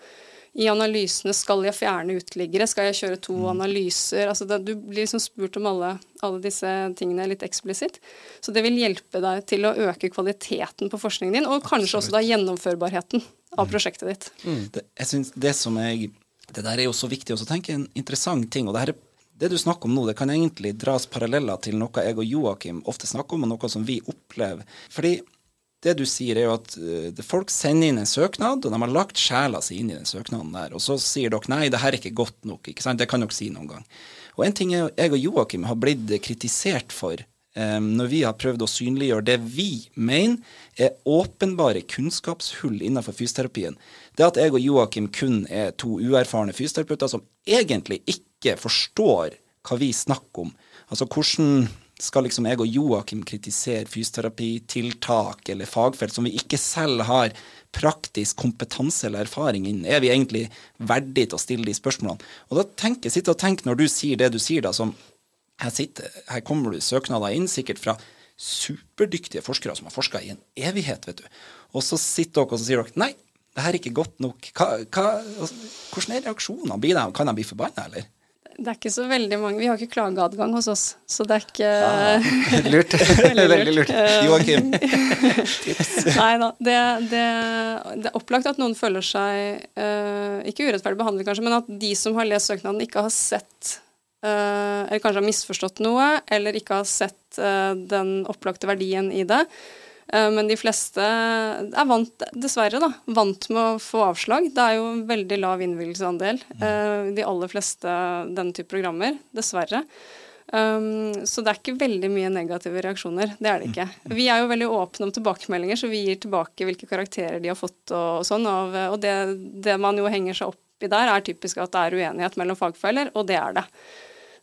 i analysene skal jeg fjerne uteliggere, skal jeg kjøre to mm. analyser altså det, Du blir liksom spurt om alle, alle, disse tingene litt eksplisitt. Så det vil hjelpe deg til å øke kvaliteten på forskningen din, og kanskje Absolutt. også da gjennomførbarheten av mm. prosjektet ditt. Mm. Det, jeg synes det som jeg Det der er jo så viktig å tenke en interessant ting. og det her er det du snakker om nå, det kan egentlig dras paralleller til noe jeg og Joakim ofte snakker om, og noe som vi opplever. Fordi det du sier, er jo at uh, folk sender inn en søknad, og de har lagt sjela si inn i den søknaden der. Og så sier dere nei, det her er ikke godt nok. ikke sant? Det kan dere si noen gang. Og en ting jeg og Joakim har blitt kritisert for um, når vi har prøvd å synliggjøre det vi mener er åpenbare kunnskapshull innenfor fysioterapien, det at jeg og Joakim kun er to uerfarne fysioterapeuter som egentlig ikke forstår hva vi snakker om. Altså hvordan skal liksom jeg og Joakim kritisere fysioterapitiltak eller fagfelt som vi ikke selv har praktisk kompetanse eller erfaring innen? Er vi egentlig verdige til å stille de spørsmålene? Og da tenker sitter og tenker når du sier det du sier, da, som her, sitter, her kommer du søknader inn, sikkert fra superdyktige forskere som har forska i en evighet, vet du. Og så sitter dere og sier dere nei, det her er ikke godt nok. Hva, hva, hvordan er reaksjonene? Kan de bli forbanna, eller? Det er ikke så veldig mange. Vi har ikke klageadgang hos oss, så det er ikke ah, Lurt. veldig, veldig lurt. Joakim, tips? Nei da. Det, det, det, er opplagt at noen føler seg uh, ikke urettferdig behandlet, kanskje, men at de som har lest søknaden, ikke har sett uh, Eller kanskje har misforstått noe, eller ikke har sett uh, den opplagte verdien i det. Eh, men de fleste er vant, dessverre, da, vant med å få avslag. Det er jo en veldig lav innvilgelsesandel. Eh, de aller fleste denne type programmer, dessverre. Um, så det er ikke veldig mye negative reaksjoner. Det er det ikke. Vi er jo veldig åpne om tilbakemeldinger, så vi gir tilbake hvilke karakterer de har fått og, og sånn. Og, og det, det, man jo henger seg opp i der, er typisk at det er uenighet mellom fagfeller, og det er det.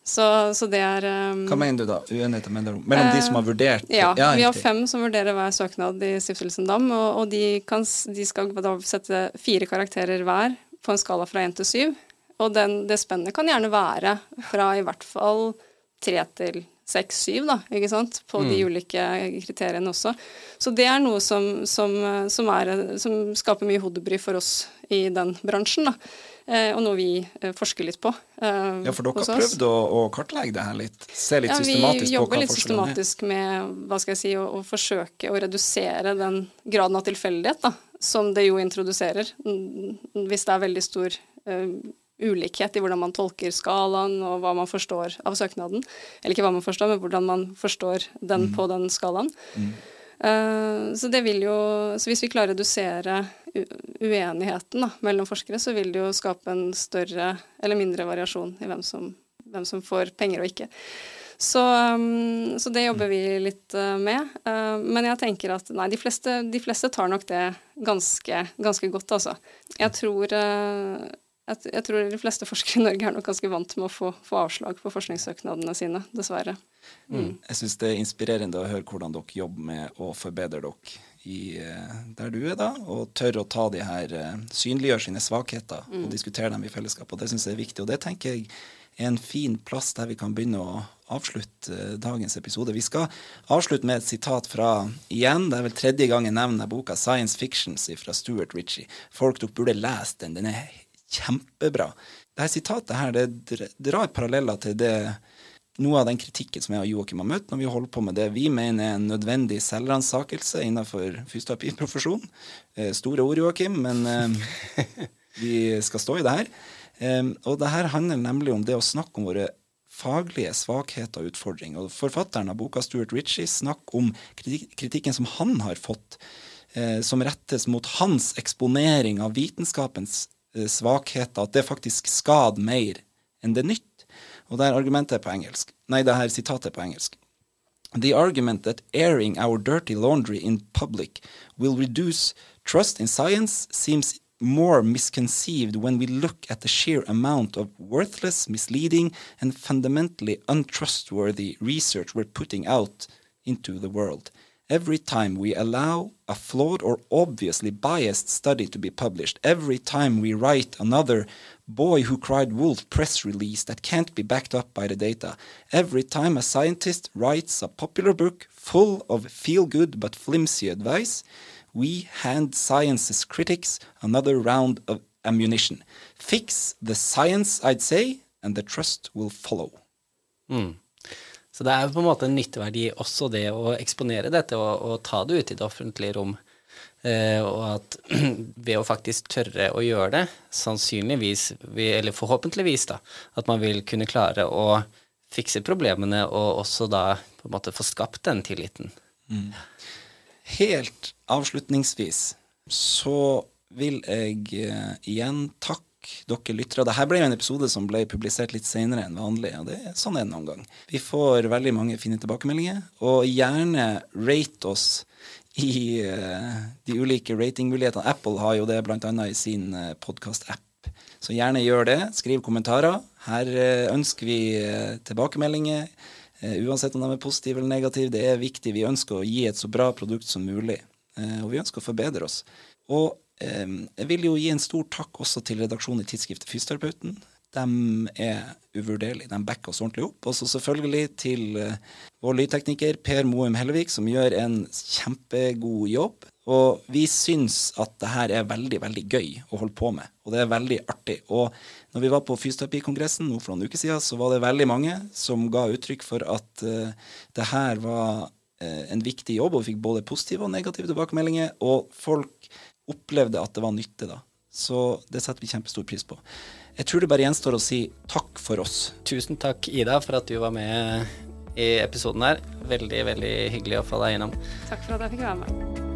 Så, så, det er um, Hva mener du da? Uenigheter mellom, mellom uh, de som har vurdert? Ja, ja vi har fem som vurderer hver søknad i Stiftelsen Dam, og, og de, kan, de, skal da sette fire karakterer hver på en skala fra én til syv. Og den, det spennet kan gjerne være fra i hvert fall tre til seks, syv, da, ikke sant, på mm. de ulike kriteriene også. Så det er noe som, som, som, er, som skaper mye hodebry for oss i den bransjen, da. Eh, og noe vi eh, forsker litt på. Eh, ja, for dere har prøvd å, å, kartlegge det her litt? Se litt ja, systematisk på hva Vi jobber litt systematisk med hva skal jeg si, å, å, forsøke å redusere den graden av tilfeldighet da, som det jo introduserer, hvis det er veldig stor uh, ulikhet i hvordan man tolker skalaen og hva man forstår av søknaden. Eller ikke hva man forstår, men hvordan man forstår den mm. på den skalaen. Mm. Uh, så jo Så hvis vi klarer å redusere uenigheten da, mellom forskere, så vil det jo skape en større eller mindre variasjon i hvem som, hvem som får penger og ikke. Så, um, så, det jobber vi litt uh, med. Uh, men jeg tenker at nei, de fleste, de fleste tar nok det ganske, ganske godt, altså. Jeg tror, jeg, jeg tror, de fleste forskere i Norge er nok ganske vant med å få, få avslag på forskningssøknadene sine, dessverre. Mm. Mm. Jeg syns det er inspirerende å høre hvordan dere jobber med å forbedre dere i, der du er, da, og tør å ta de her Synliggjøre sine svakheter mm. og diskutere dem i fellesskap. Og det syns jeg er viktig. Og det tenker jeg er en fin plass der vi kan begynne å avslutte eh, dagens episode. Vi skal avslutte med et sitat fra igjen, det er vel tredje gang jeg nevner boka 'Science Fictions' fra Stuart Ritchie. Folk dere burde lese den. Den er kjempebra. Dette sitatet her, det drar paralleller til det noe av den kritikken som jeg og Joakim har møtt når vi holder på med det vi mener er en nødvendig selvransakelse innenfor fysioterapiprofesjonen. Eh, store ord, Joakim, men eh, vi skal stå i det her. Og det her handler nemlig om det å snakke om våre faglige svakheter og utfordringer. Og forfatteren av boka, Stuart Ritchie, snakker om kritikken som han har fått, eh, som rettes mot hans eksponering av vitenskapens svakheter, at det faktisk skader mer enn det nytt. Og det er argumentet på engelsk. Nei, det her sitatet på engelsk. The argument that airing our dirty laundry in public will reduce trust in science seems more misconceived when we look at the sheer amount of worthless, misleading, and fundamentally untrustworthy research we're putting out into the world. Every time we allow a flawed or obviously biased study to be published, every time we write another boy who cried wolf press release that can't be backed up by the data, every time a scientist writes a popular book full of feel good but flimsy advice, we hand science's critics another round of ammunition. Fix the science, I'd say, and the trust will follow. Mm. Så det er på en måte en nytteverdi også det å eksponere dette og, og ta det ut i det offentlige rom. Eh, og at ved å faktisk tørre å gjøre det, sannsynligvis, eller forhåpentligvis, da, at man vil kunne klare å fikse problemene og også da på en måte få skapt den tilliten. Mm. Helt avslutningsvis så vil jeg uh, igjen takke dere lyttere. Dette ble jo en episode som ble publisert litt senere enn vanlig. og det er Sånn er det gang. Vi får veldig mange fine tilbakemeldinger, og gjerne rate oss i uh, de ulike ratingmulighetene. Apple har jo det bl.a. i sin uh, eh, podkast-app. Så gjerne gjør det. Skriv kommentarer. Her ønsker vi tilbakemeldinger. uansett om de er positive eller negative. Det er viktig. Vi ønsker å gi et så bra produkt som mulig. Eh, og vi ønsker å forbedre oss. Og eh, jeg vil jo gi en stor takk også til redaksjonen i tidsskriftet Fysioterapeuten. De er uvurderlige. De backer oss ordentlig opp. Og så selvfølgelig til uh, vår lydtekniker Per Moum Hellevik, som gjør en kjempegod jobb. Og vi syns at det her er veldig, veldig gøy å holde på med. Og det er veldig artig. Og når vi var på fysioterapikongressen nå for noen uker siden, så var det veldig mange som ga uttrykk for at uh, det her var Eh, en viktig jobb, og vi fikk både positive og negative tilbakemeldinger. Og folk opplevde at det var nytte, da. Så det setter vi kjempestor pris på. Jeg tror det bare gjenstår å si takk for oss. Tusen takk, Ida, for at du var med i episoden her. Veldig, veldig hyggelig å få deg innom. Takk for at jeg fikk være med.